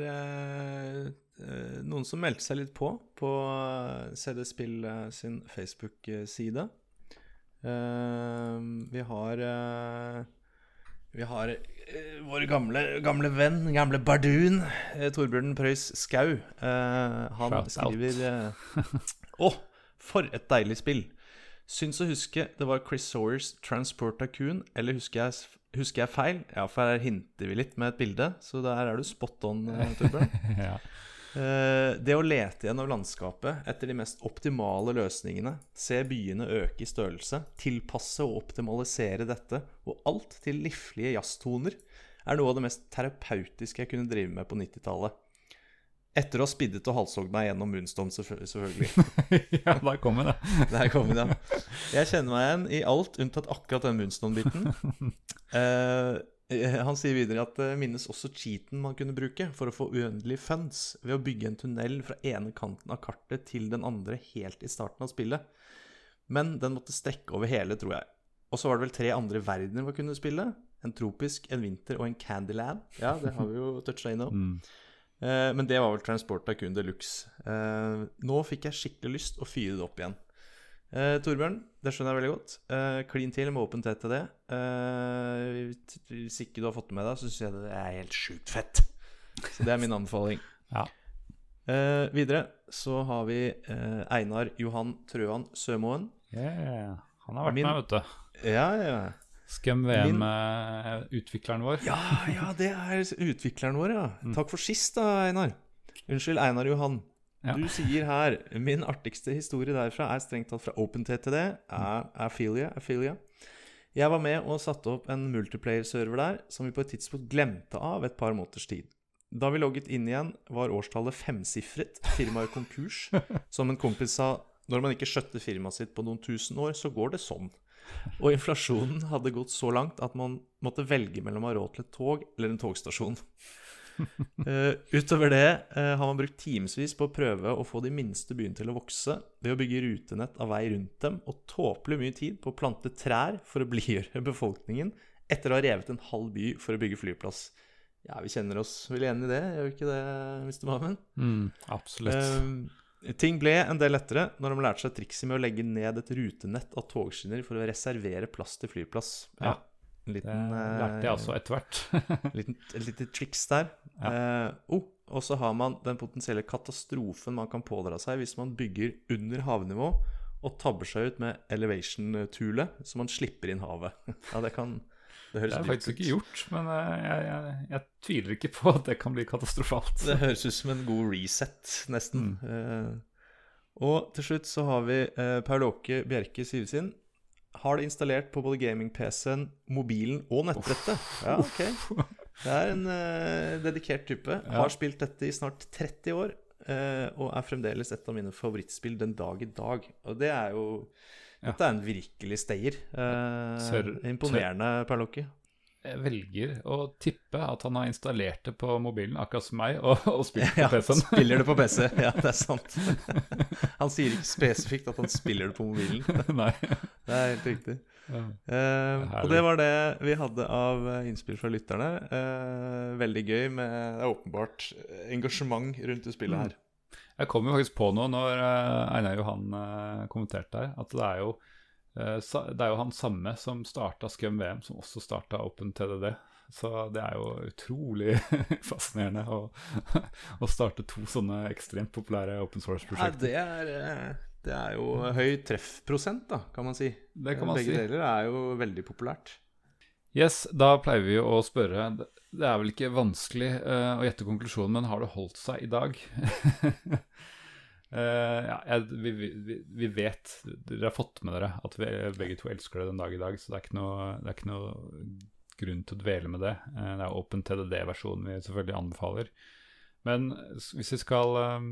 noen som meldte seg litt på på CD Spill sin Facebook-side. vi har vi har uh, vår gamle, gamle, venn, gamle bardun, uh, Torbjørn Preus Skau. Uh, han Shout skriver Å, oh, for et deilig spill! Syns å huske det var Chris Sawyers Transport Tycoon, eller husker jeg, husker jeg, feil? Ja, for her hinter vi litt med et bilde, så der er du spot on, Torbjørn. <laughs> ja. Eh, det å lete gjennom landskapet etter de mest optimale løsningene, se byene øke i størrelse, tilpasse og optimalisere dette, og alt til liflige jazztoner, er noe av det mest terapeutiske jeg kunne drive med på 90-tallet. Etter å ha spiddet og halshogd meg gjennom Moonstone, selvfølgelig. <laughs> ja, der kom det. <laughs> der kom det, ja. Jeg kjenner meg igjen i alt unntatt akkurat den Moonstone-biten. Uh, <laughs> han sier videre at det minnes også cheaten man kunne bruke for å få uendelig funds ved å bygge en tunnel fra ene kanten av kartet til den andre helt i starten av spillet. Men den måtte strekke over hele, tror jeg. Og så var det vel tre andre verdener man kunne spille. En tropisk, en vinter og en Candyland. Ja, det har vi jo toucha innom. Mm. Eh, men det var vel Transport kun de luxe. Eh, nå fikk jeg skikkelig lyst å fyre det opp igjen. Uh, Torbjørn, det skjønner jeg veldig godt. Klin clean til med åpen tett til det. Eh, hvis ikke du har fått det med deg, så syns jeg det er helt sjukt fett. Så det er min anbefaling. <laughs> ja. videre så har vi Einar Johan Trøan Sømoen. Yeah. Han har vært min... med, vet du. Ja, ja. Scum VM-utvikleren vår. ja, ja, det er utvikleren vår, ja. Mm. Takk for sist, da, Einar. Unnskyld, Einar Johan. Ja. Du sier her Min artigste historie derfra er strengt tatt fra OpenTTD. Er Affilia. Jeg var med og satte opp en multiplayer-server der som vi på et tidspunkt glemte av et par måneders tid. Da vi logget inn igjen, var årstallet femsifret, firmaet konkurs. <laughs> Som en kompis sa, når man ikke skjøtter firmaet sitt på noen tusen år, så går det sånn. Og inflasjonen hadde gått så langt at man måtte velge mellom å ha råd til et tog eller en togstasjon uh, <laughs> utover det uh, har man brukt timevis på å prøve å få de minste byene til å vokse ved å bygge rutenett av vei rundt dem, og tåpelig mye tid på å plante trær for å <laughs> blidgjøre befolkningen etter å ha revet en halv by for å bygge flyplass. Ja, vi kjenner oss vel igjen i det, gjør vi ikke det, Mr. Maven? Mm, absolutt. Uh, ting ble en del lettere når de lærte seg trikset med å legge ned et rutenett av togskinner for å reservere plass til flyplass. Ja. En liten, det lærte jeg også etter hvert. <laughs> et lite triks der. Ja. Uh, oh, og så har man den potensielle katastrofen man kan pådra seg hvis man bygger under havnivå og tabber seg ut med elevation-tule, så man slipper inn havet. <laughs> ja, det kan Det høres Det er faktisk ikke gjort, men eh, jeg, jeg, jeg, tviler ikke på at det kan bli katastrofalt. Det høres ut som en god reset, nesten. Mm. Uh, og til slutt så har vi uh, Paul Åke Bjerke Sivesin, har det installert på både gaming-PC-en, mobilen og nettbrettet. Ja, ok. Det er en uh, dedikert type. Har spilt dette i snart 30 år. Uh, og er fremdeles et av mine favorittspill den dag i dag. Og det er jo Dette er en virkelig stayer. Uh, imponerende, Perlokke jeg velger å tippe at han har installert det på mobilen, akkurat som meg, og, og spilt <laughs> på PC-en. Ja, spiller det på PC, <laughs> ja, det er sant. <laughs> Han sier ikke spesifikt at han spiller det på mobilen. Nei. Det er helt riktig. Ja. Uh, og det var det vi hadde av innspill fra lytterne. Uh, veldig gøy med det er åpenbart engasjement rundt det spillet her. Jeg kom jo faktisk på noe når Einar Johan kommenterte her, at det er jo det er jo han samme som starta Scum VM, som også starta Open TDD. Så det er jo utrolig <laughs> fascinerende å, <laughs> å, starte to sånne ekstremt populære open source-prosjekter. Ja, det, er, det er jo høy treffprosent, da, kan man si. Det kan man Begge si. deler er jo veldig populært. Yes, da pleier vi å spørre Det er vel ikke vanskelig uh, å gjette konklusjonen, men har det holdt seg i dag? <laughs> uh, ja, jeg, vi, vi, vi, vet Dere har fått med dere at vi begge to elsker det den dag i dag, så det er ikke noe, er ikke noe grunn til å dvele med det. Uh, det er Open TDD-versjonen vi selvfølgelig anbefaler. Men hvis vi skal um,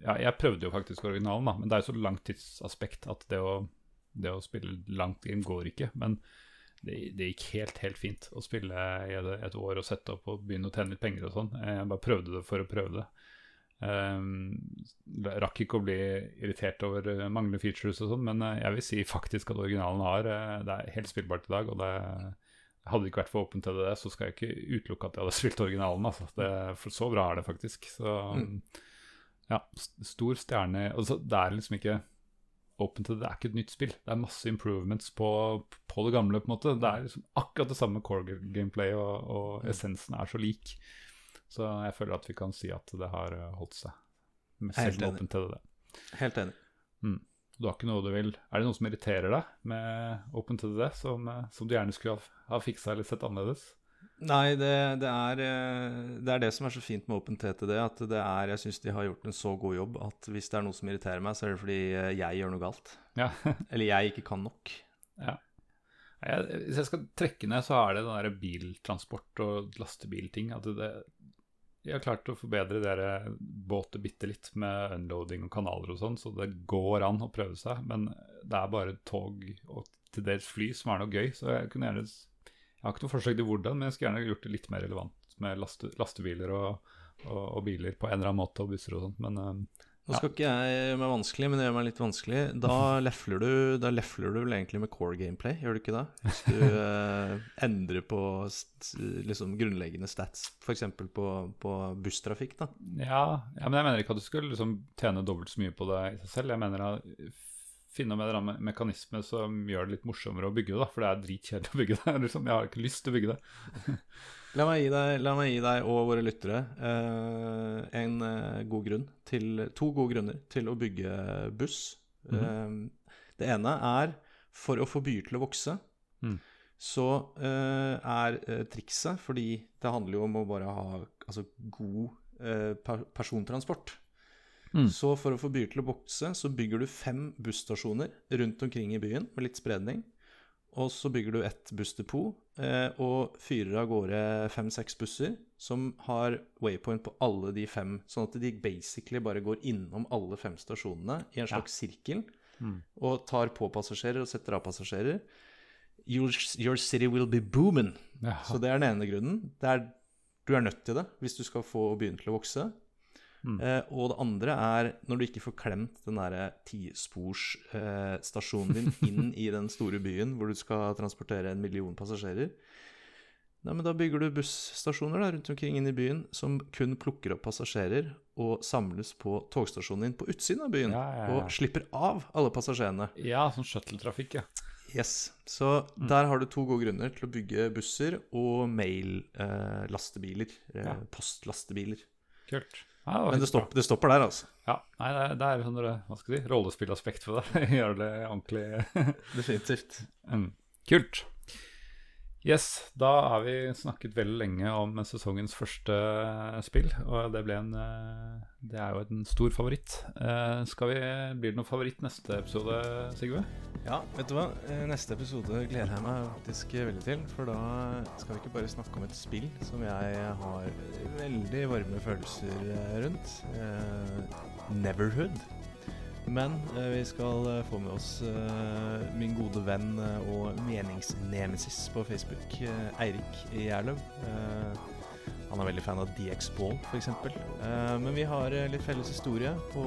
Ja, jeg prøvde jo faktisk originalen, da, men det er jo så langt tidsaspekt at det å, det å spille langt inn går ikke. men det, det, gikk helt helt fint å spille i et, år og sette opp og begynne å tjene litt penger og sånn. Jeg bare prøvde det for å prøve det. Um, rakk ikke å bli irritert over manglende features og sånn, men jeg vil si faktisk at originalen har Det er helt spillbart i dag. og det hadde det ikke vært for åpent til det, så skal jeg ikke utelukke at jeg hadde <laughs> spilt originalen. Altså. Det, for så bra er det faktisk. Så mm. ja, stor stjerne altså, Det er liksom ikke åpent til det Det er ikke et nytt spill. Det er masse improvements på, på det gamle. på en måte. Det er liksom akkurat det samme core gameplay, og, og mm. essensen er så lik. Så jeg føler at vi kan si at det har holdt seg. Med selv Open til det. Helt enig. Mm. Du har ikke noe du vil Er det noe som irriterer deg med Open TDD, som, som du gjerne skulle ha, ha fiksa eller sett annerledes? Nei, det, det, er, det, er, det som er så fint med OpenTTD. At det er, jeg syns de har gjort en så god jobb at hvis det er noe som irriterer meg, så er det fordi jeg gjør noe galt. Ja. <laughs> Eller jeg ikke kan nok. Ja. Jeg, hvis jeg skal trekke ned, så er det den der biltransport og lastebilting. At det, de har klart å forbedre dere båter bitte litt med unloading og kanaler og sånn, så det går an å prøve seg. Men det er bare tog og til dels fly som er noe gøy, så jeg kunne gjerne jeg har ikke noe forsøk til hvordan, men jeg skulle gjerne gjort det litt mer relevant med laste, lastebiler og, og, og, biler på en eller annen måte, og busser og sånt, men uh, Nå skal ikke jeg gjøre meg vanskelig, men det gjør meg litt vanskelig. Da <laughs> lefler du, da lefler du vel egentlig med core gameplay, gjør du ikke det? Hvis du <laughs> eh, endrer på liksom, grunnleggende stats, f.eks. På, på busstrafikk, da. Ja, ja, men jeg mener ikke at du skulle liksom, tjene dobbelt så mye på det i seg selv. Jeg mener at finne en eller annen mekanisme som gjør det litt morsommere å bygge det. da, For det er dritkjedelig å bygge det. <laughs> Liksom, jeg har ikke lyst til å bygge det. La, meg gi deg, la meg gi deg og våre lyttere eh, en eh, god grunn til, to gode grunner til å bygge buss. Mm -hmm. eh, det ene er for å få byer til å vokse. Mm. Så eh, er eh, trikset, fordi det handler jo om å bare ha altså, god eh, persontransport. Mm. Så for å få byer til å vokse, så bygger du fem busstasjoner rundt omkring i byen med litt spredning. Og så bygger du ett bussdepot eh, og fyrer av gårde fem-seks busser som har waypoint på alle de fem, sånn at de basically bare går innom alle fem stasjonene i en slags ja. sirkel mm. og tar på passasjerer og setter av passasjerer. Your, your city will be booming. Så det er den ene grunnen. Er, du er nødt til det hvis du skal få byen til å vokse. Mm. Eh, og det andre er når du ikke får klemt den derre tisporsstasjonen eh, din <laughs> inn i den store byen hvor du skal transportere en million passasjerer. Nei, men Da bygger du busstasjoner da, rundt omkring inn i byen som kun plukker opp passasjerer og samles på togstasjonen din på utsiden av byen. Ja, ja, ja. Og slipper av alle passasjerene. Ja, sånn shuttletrafikk, ja. Yes. Så mm. der har du to gode grunner til å bygge busser og mail-lastebiler. Eh, eh, postlastebiler. Kult. Ja, Men det, stopper, det, stopper der, altså. Ja, nei, det, er, det er sånn hva skal jeg si, rollespillaspekt for det. <laughs> Gjør det ordentlig Definitivt. Mm. Kult. Yes, da har vi snakket veldig lenge om sesongens første spill, og det ble en eh, Det er jo en stor favoritt. Eh, skal vi, Blir det noen favoritt neste episode, Sigve? Ja, vet du hva. Eh, neste episode gleder jeg meg faktisk veldig til. For da skal vi ikke bare snakke om et spill som jeg har veldig varme følelser rundt. Neverhood. Men eh, vi skal eh, få med oss eh, min gode venn og meningsnemesis på Facebook, Eirik Gjerløv. han er veldig fan av DX Ball, f.eks. men vi har litt felles historie på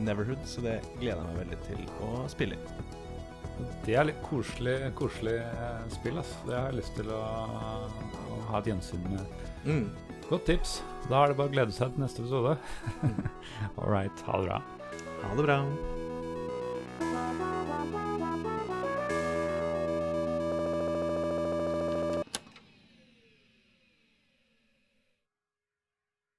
Neverhood, så det gleder jeg meg veldig til å spille i. Det er litt koselig, koselig spill. ass. Det har jeg lyst til å, å ha et gjensyn med. Mm. Godt tips. Da er det bare å glede seg til neste episode. <laughs> All right. Ha det bra. Ha det bra.